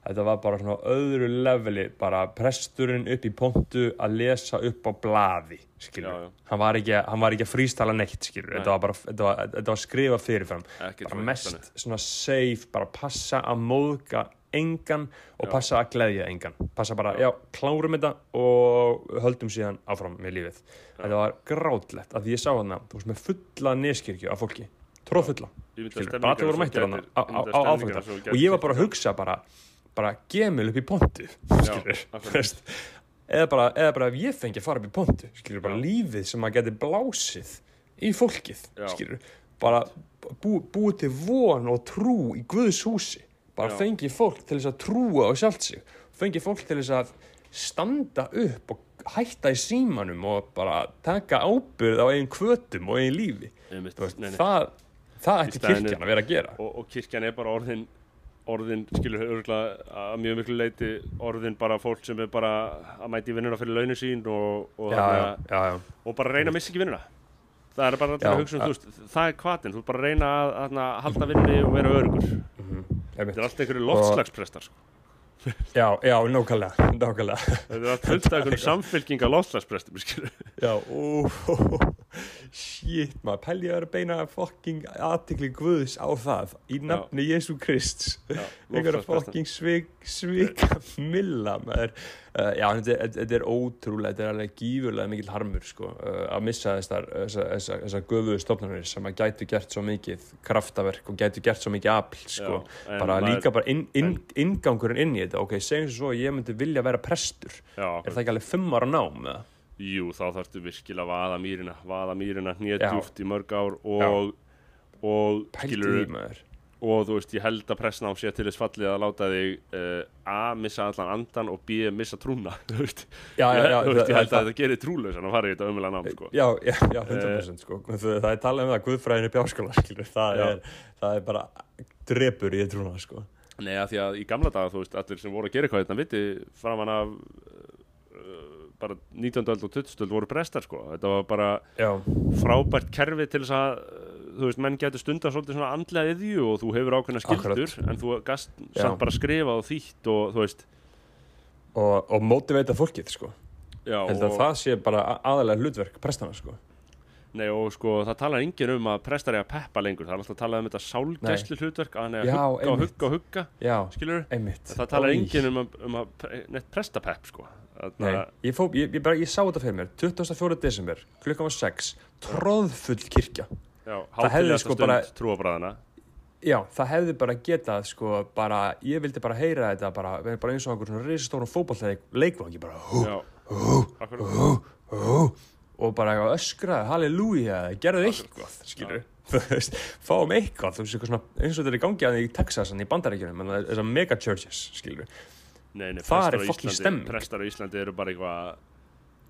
þetta var bara svona öðru leveli bara presturinn upp í pontu að lesa upp á blaði Já, já. hann var ekki, að- hann var ekki að frístala neitt Nei. þetta var bara þetta var, þetta var skrifa fyrirfram. Ekkert bara mest svona safe, bara passa að móðga engan og Já. passa að gleðja engan. Passa bara, já, klárum þetta og höldum síðan áfram með lífið. Þetta var grátlegt að ég sá hana þú veist með fulla neskirkju af fólki. Tróðfulla, bara allir voru sem mættir hana gætir- á, á, ímyndaðu á stemninguna áfangadag sem og ég var bara að hugsa bara, bara gemil upp í pontu eða bara, eða bara ef ég fengi að fara upp í pontu skilur, bara lífið sem að geti blásið í fólkið, skilur bara bú, búið til von og trú í Guðs húsi. Bara Já. fengi fólk til þess að trúa á sjálft sig. Fengi fólk til þess að standa upp og hætta í símanum og bara taka ábyrð á eigin kvötum og eigin lífi. Þú veist, nei, nei. það, það ætti kirkjan að vera að gera. Og, og kirkjan er bara orðin orðin, skilur örgulega að mjög miklu leiti orðin bara fólk sem er bara að mæti vinnuna fyrir launin sín og, og, já, þarna- já, já. og bara reyna að missa ekki vinnuna. Það er bara að hugsa um, þú veist, það er hvatin þú ert bara að reyna að, að, að halda vinni og vera örugur Einmitt. þetta er allt einhverju loftslagsprestar sko. já, já, nákvæmlega þetta er allt fullt af einhverju samfylkinga loftslagsprestum Já, ó, shit, maður pæli að vera beina fucking aðtikli Guðs á það í nafni Jésu Krist einhverja svik, svika milla maður. Uh, já, þetta, þetta er ótrúlega þetta er alveg gífurlega mikil harmur sko, uh, að missa þessar þessar þessa, þessa göfuðu stofnanir sem að gætu gert svo mikið kraftaverk og gætu gert svo mikið afl sko. Já, bara maður- líka bara inn, inn, inngangurinn inn í þetta. Ok, segjum svo að ég myndi vilja vera prestur. Já, er það ekki alveg fimm ára nám eða? Jú, þá þarftu virkilega að vaða mýrina vaða mýrina Já. hnétjúft í mörg ár og, og skilur og þú veist, ég held að pressnám sé til þess fallið að láta þig uh, A, missa allan andan og B, missa trúna þú veist, já, já, já, ég held að þetta gerir trúlausan að fara í þetta ömulega nám sko. Já, já, já, 100% sko. það, er talað um það Guðfræðin í bjáskóla skilur. það, er, það er bara drepur í trúna sko. Nei, að því að í gamla daga, þú veist, allir sem voru að gera eitthvað þetta viti framan af uh, bara 19. öld og 20. öld voru prestar, sko. Þetta var bara Já, frábært kerfi til þess að þú veist, menn getur stundar svolítið svona andlega yðju og þú hefur ákveðna skildur Akkurat. en þú gast samt bara skrifað og þýtt og þú veist og, og motiveita fólkið sko já, held að það sé bara aðalega hlutverk prestana sko nei, og sko, það talar enginn um að prestar er að peppa lengur, það er alltaf að tala um þetta sálgæslu hlutverk, að hann er að hugga og hugga og hugga, já, skilur einmitt það talar Oj. enginn um að, um að neitt prestapepp sko ég, fó, ég, ég, bara, ég sá þetta fyrir mér. 24. desember, klukkan var 6 tróðfull kirkja. Já, það hefði sko bara- Já, það hefði bara getað sko bara, ég vildi bara heyra þetta bara, bara eins og einhver svona risastórum fótballleik leikvangi bara hú, já, akkurat. hú, og bara öskraði, halleluja, gerðu eitthvað, skilur fáum eitthvað, þú veist, eins og þetta er í gangi að í Texas, en í bandaríkjunum en það er mega churches, skilur Nei, nei, prestar er Íslandi- stemming. Prestar á Íslandi eru bara eitthvað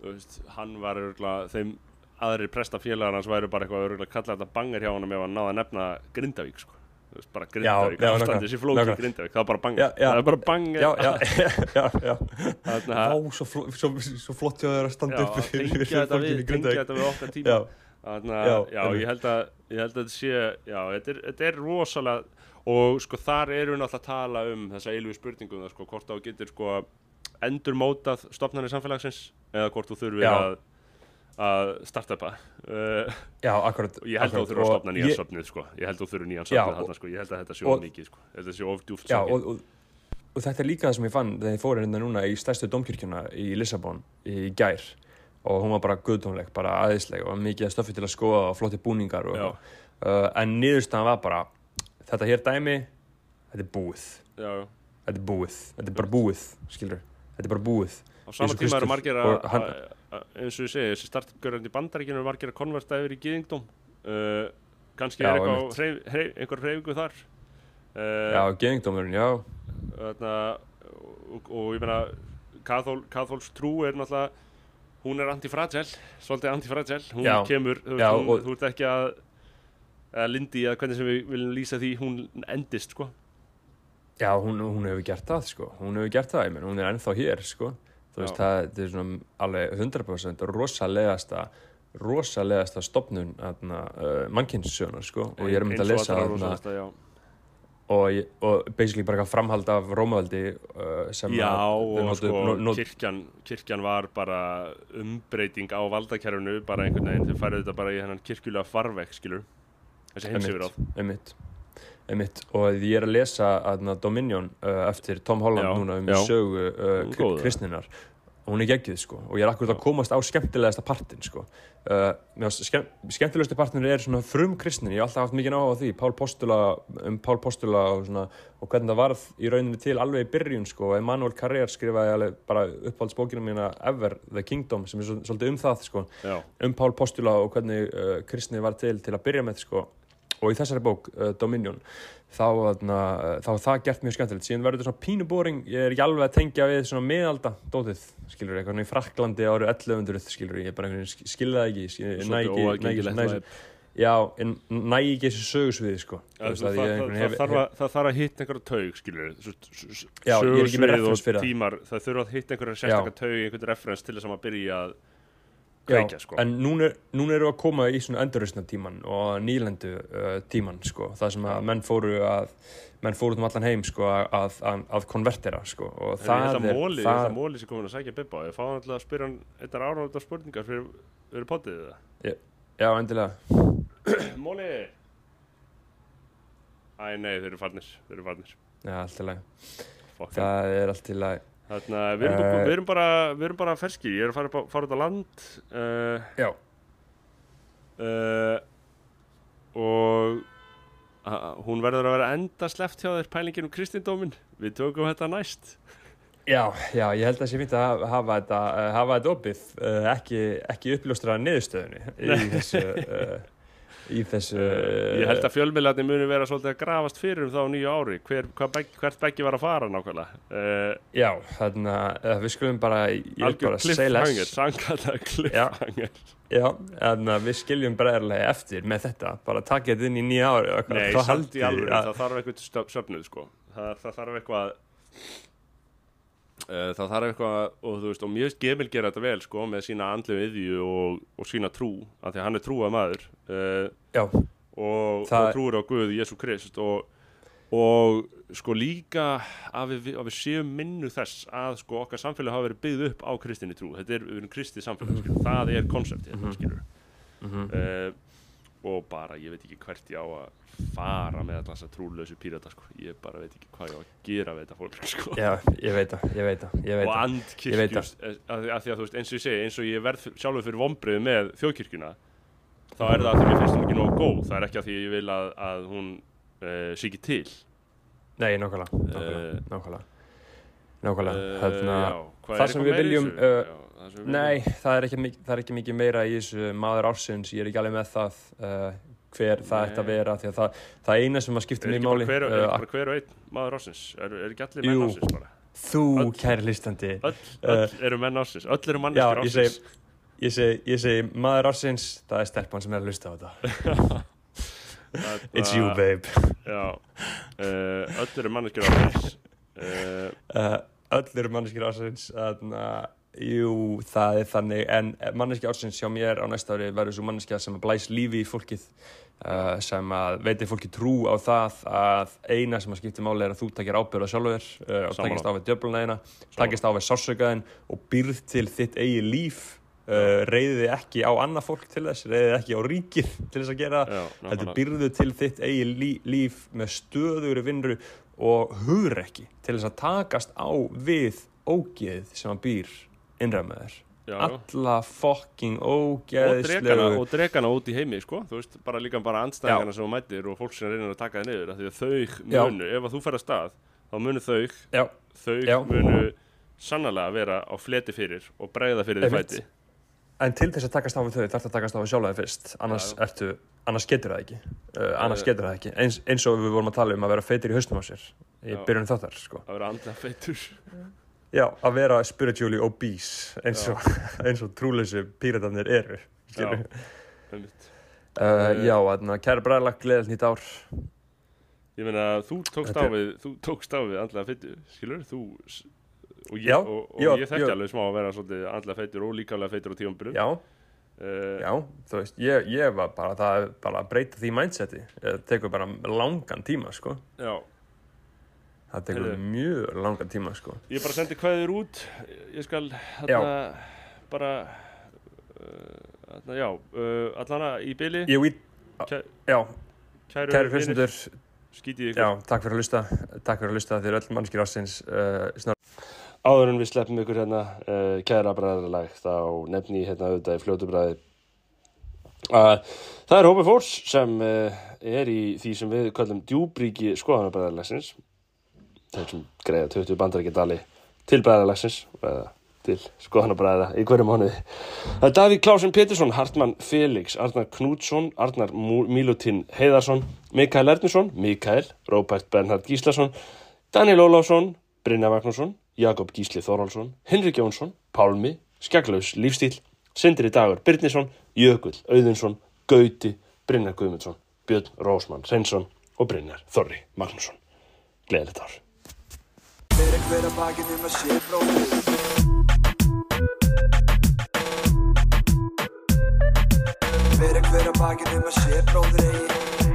þú veist, Hann var örgulega Þeim aðrir prestafélagar hans væru bara eitthvað örgulega kalla þetta bangar hjá honum ef hann náði að nefna Grindavík sko. Þú veist, bara Grindavík, já, ástandi nákvæmlega, þessi flóki. Grindavík, það var bara bangar Já, já. það er bara bangar Já, já, já, já Þarna, Vá, svo, fló, svo, svo flott hjá þér að standa upp fyrir, tengja fyrir þetta við fólkinu í tengja Grindavík Já, Þarna, Já, já, ég held að ég held að þetta sé, já, þetta er, þetta er rosalega og sko þar eru við náttúrulega að tala um þessa eilu spurningum það sko, hvort þá getur sko endur mótað stopnarnir samfélagsins eða hvort þú þurfir að að starta upp uh, já, akkurat ég held að þú þurfir að stopna nýjan söfnið sko. ég held að þú þurfir nýjan og- þarna sko. ég held að þetta sé of mikið sko. að þetta sé of djúft Já, sökið. og, þetta er líka það sem ég fann þegar ég fór hérna núna í stærstu domkirkjuna í Lissabon í gær og hún var bara guðdónleg, bara aðeinsleg og mikið stöffi til að skoða og flotti búningar og uh, en niðurstaðan var bara þetta hér dæmi, þetta er búið. Já, þetta er búið, þetta er bara búið skilur, þetta er bara búið. Á sama tíma eru margir að, eins og ég segi, þessi startgörðandi í bandaríkinu eru margir að konverta yfir í gyðingdóm. Uh, kannski Já, er eitthvað hreyf, hreyf, einhver hreyfingu þar. Uh, já, geðingdómurinn, já, þarna, og, og ég meina kathól, kathóls trú er náttúrulega hún er antifragile, svolítið antifragile. Hún Já. kemur, þú, Já, hún, og- þú ert ekki að eða Lindi, eða hvernig sem við viljum lýsa því hún endist, sko. Já, hún, hún hefur gert það sko, hún hefur gert það, ég menn, hún er ennþá hér sko, þú veist, það, það er svona alveg 100% rosalegasta rosalegasta stopnun uh, mannkynssögunar sko. Og ég er mynd að Eins og lesa þarna, og, og basically bara framhald af Rómavaldi uh, sem Já, að og sko kirkjan, kirkjan var bara umbreyting á valdakerfinu bara einhvern veginn, þau færðu þetta bara í hennan kirkjulega farveg, skilur þessi heimsifir á einmitt, einmitt. Og ég er að lesa aðna, Dominion uh, eftir Tom Holland Já, núna um já. sögu uh, kristninar og hún er geggjuð sko og ég er akkurat að komast á skemmtilegasta partin sko. Uh, skemm, skemmtilegasti partin er svona frum kristnin ég hef alltaf haft mikið áhuga á því Pál Postula, um Pál Postula og, svona, og hvernig það varð í rauninni til alveg í byrjun sko Emanuel Carrère skrifaði bara uppáhaldsbókina mína Ever, The Kingdom sem er svol- svolítið um það sko Já, um Pál Postula og hvernig uh, kristni var til til að byrja með sko. Og í þessari bók, uh, Dominion þá, uh, þá var það gert mjög skemmtilegt. Síðan verður þetta svona pínu boring. Ég er ekki alveg að tengja við svona miðalda dótið, skilur eitthvað svona í Fraklandi árið 1100, skilur ég bara einhvern veginn skil það ekki, svolítið óaðgengilegt já, en næ ekki þessu sögusviði sko. Það, ég þarf að, hitta einhverja taug, skilur ég er fyrir það. tímar, það þurfa að hitta einhverja sérstakka taug einhvern referens til þess að maður byrja að kveikja, sko. en núna, er- eru að koma í svona endurreysna tíman og nýlendu uh, tíman sko, það sem að menn fóru að menn fóru um allan heim sko að, að, að konvertera sko. Og Það það er er móli, það, það móli sem komin að sækja Bibba? Ég fáði alltaf að spyrja hann eitthvað áránda spurningar fyrir, fyrir potið það já endilega. Móli Æ, nei, þeir eru farnir Þeir eru farnir. Já, allt í lagi, Fuck them. það er allt í lagi Þarna, við erum, uh, við erum bara Við erum bara ferskir, ég er að fara, á- fara út á land uh, já, uh, Og Hún verður að vera enda sleppt hjá þér pælingin um kristindómin Við tökum þetta næst. Já, já, ég held að sé fínt að hafa- þetta, hafa þetta opið ekki, ekki uppljóstra niðurstöðunni í þessu í þessu uh, Ég held að fjölmiðlarnir muni vera svolítið að grafast fyrir um það á nýju ári. Hver, begg- Hvert beggi var að fara nákvæmlega? Uh, já, þarna, uh, við skulum bara ég Algjör bara cliffhanger Já, en að við skiljum bræðarlega eftir með þetta, bara taka þetta inn í nýja ári Nei, samt í alveg, að- það þarf eitthvað söfnuð sko. Það, það þarf eitthvað það þarf eitthvað og þú veist, og mjög gemil gera þetta vel sko með sína andlu yðju og, og sína trú af því að hann er trúað maður. Uh, Já, og, Það- og trúir á Guð Jésu Krist og, og sko líka að við, að við séum minnu þess að sko okkar samfélag hafa verið byggð upp á kristinni trú. Þetta er, við erum kristið samfélag skilur, það er konseptið mm skilur Mhm. Og bara ég veit ekki hvert ég á að fara með alltaf þessa trúlausu pírata sko. ég bara veit ekki hvað ég á að gera við þetta fólk sko. Já, ég veit það, ég veit það, og það. andkirkjus Ég veit að, að því að þú veist eins og ég segi eins og ég verð sjálfur fyrir vombrið með þjóðkirkjuna þá er það að því mér finnst hún ekki nógu góð það er ekki að því ég vil að, að hún uh, sé ekki til Nei, nákvæmlega, nákvæmlega, Eh, nákvæmlega. Nákvæmlega, Eh, hérna, já, það sem við viljum, uh, Já, það nei, það er, ekki, mikið- það er ekki mikið meira í þessu maður ársins, ég er ekki alveg með það uh, hver það Nei. ætti að vera, því að það, það eina sem að skipta bara máli, hver, er uh, ekki bara hver og einn maður ásins er, er ekki allir menn Jú. ásins bara? Þú, öll- kæri listandi, öll, öll eru menn ásins, öll eru Já, manneskir ég ásins segi, ég segi, ég segi maður ársins, það er stelpan sem er að hlusta á þetta. It's you, babe. já, uh, öll eru manneskir ásins uh, Uh, öll eru manneskir ársins þannig að jú, það er þannig. En manneskja ársins hjá mér á næsta ári verður svo manneskja sem að blæs lífi í fólkið uh, sem að veitir fólki trú á það að eina sem að skipti máli er að þú takir ábyrða sjálfur uh, og takist á við djöfluna eina takist á við sársökaðin og býrð til þitt eigi líf uh, reyði ekki á annað fólk til þess reyði ekki á ríkið til þess að gera nákvæmlega. byrðu til þitt eigi lí, líf með stöðugri vinnru og hugrekki til þess að takast á við ógeð sem hann býr Já, já. alla drekana, ógeðslegu og drekana út í heimi sko. þú veist, bara líka bara andstæðingana sem þú mætir og fólk sem reynir að taka þið niður af því að þau Já. munu, ef að þú fer að stað þá munu þau, já, þau Já. munu sannlega vera á fleti fyrir og bregða fyrir Einmitt. fæti en til þess að takast á við þau þarf að takast á við sjálfaði fyrst annars, Já, já. ertu, annars getur það ekki uh, annars getur það ekki eins, eins og við vorum að tala um að vera feitir í haustum á sér í Já. byrjunum þáttar sko. að vera andlega feitur já, að vera spiritually obese eins og, eins og trúleysu píratarnir eru skilurðu. einmitt. Uh, já, þannig að kæra bræðlag, gleðilegt nýtt ár ég meina þú tókst á er- við þú tókst á við andlega feitur skilur þú og ég, Já, og, og já, ég þekki já. alveg smá að vera svolítið andlega feitur og líkamlega feitur á tíumbyrjum Já, uh, já, þú veist, ég, ég var bara, það er bara að breyta því mindseti Það tekur bara langan tíma, sko já. Það tekur Heyrðu. mjög langan tíma, sko. Ég bara sendi kveður út. Ég skal hérna bara uh, hérna, já, uh, allana í byli Ég vít, Kæ- já, kæru, hlustundur skítið ykkur. Já, takk fyrir að hlusta. Takk fyrir að hlusta. Þeir öll mannskir ásins uh, Áður en við sleppum ykkur hérna uh, kæra bræðarlag þá nefni ég hérna auðvitað í fljótu bræði uh, Það er hópi fólks sem uh, er í því sem við kallum djúbríki skoðanabræðarlagsins þeir sem greiða 20 bandarækja dali til bræðarlagsins eða til skoðanabræðara í hverju mánuði Það er Davíð Klásin Pétursson, Hartmann Felix, Arnar Knútsson, Arnar Mílutín Heiðarsson, Mikael Ernursson, Mikael, Róbert Bernhard Gíslason, Daniel Ólafsson, Brynja Magnússon, Jakob Gísli Þorálsson, Henrik Jónsson, Pálmi, Skjaglaus Lífstíl, Sindri Dagur Byrnisson, Jökull Auðunsson, Gauti, Brynjar Guðmundsson, Björn Rósmann Reynsson og Brynjar Þorri Magnússon. Gleðilegt ár. Fyrir hver að bakið um að sé bróðir. Fyrir hver að bakið um að sé bróðir eigi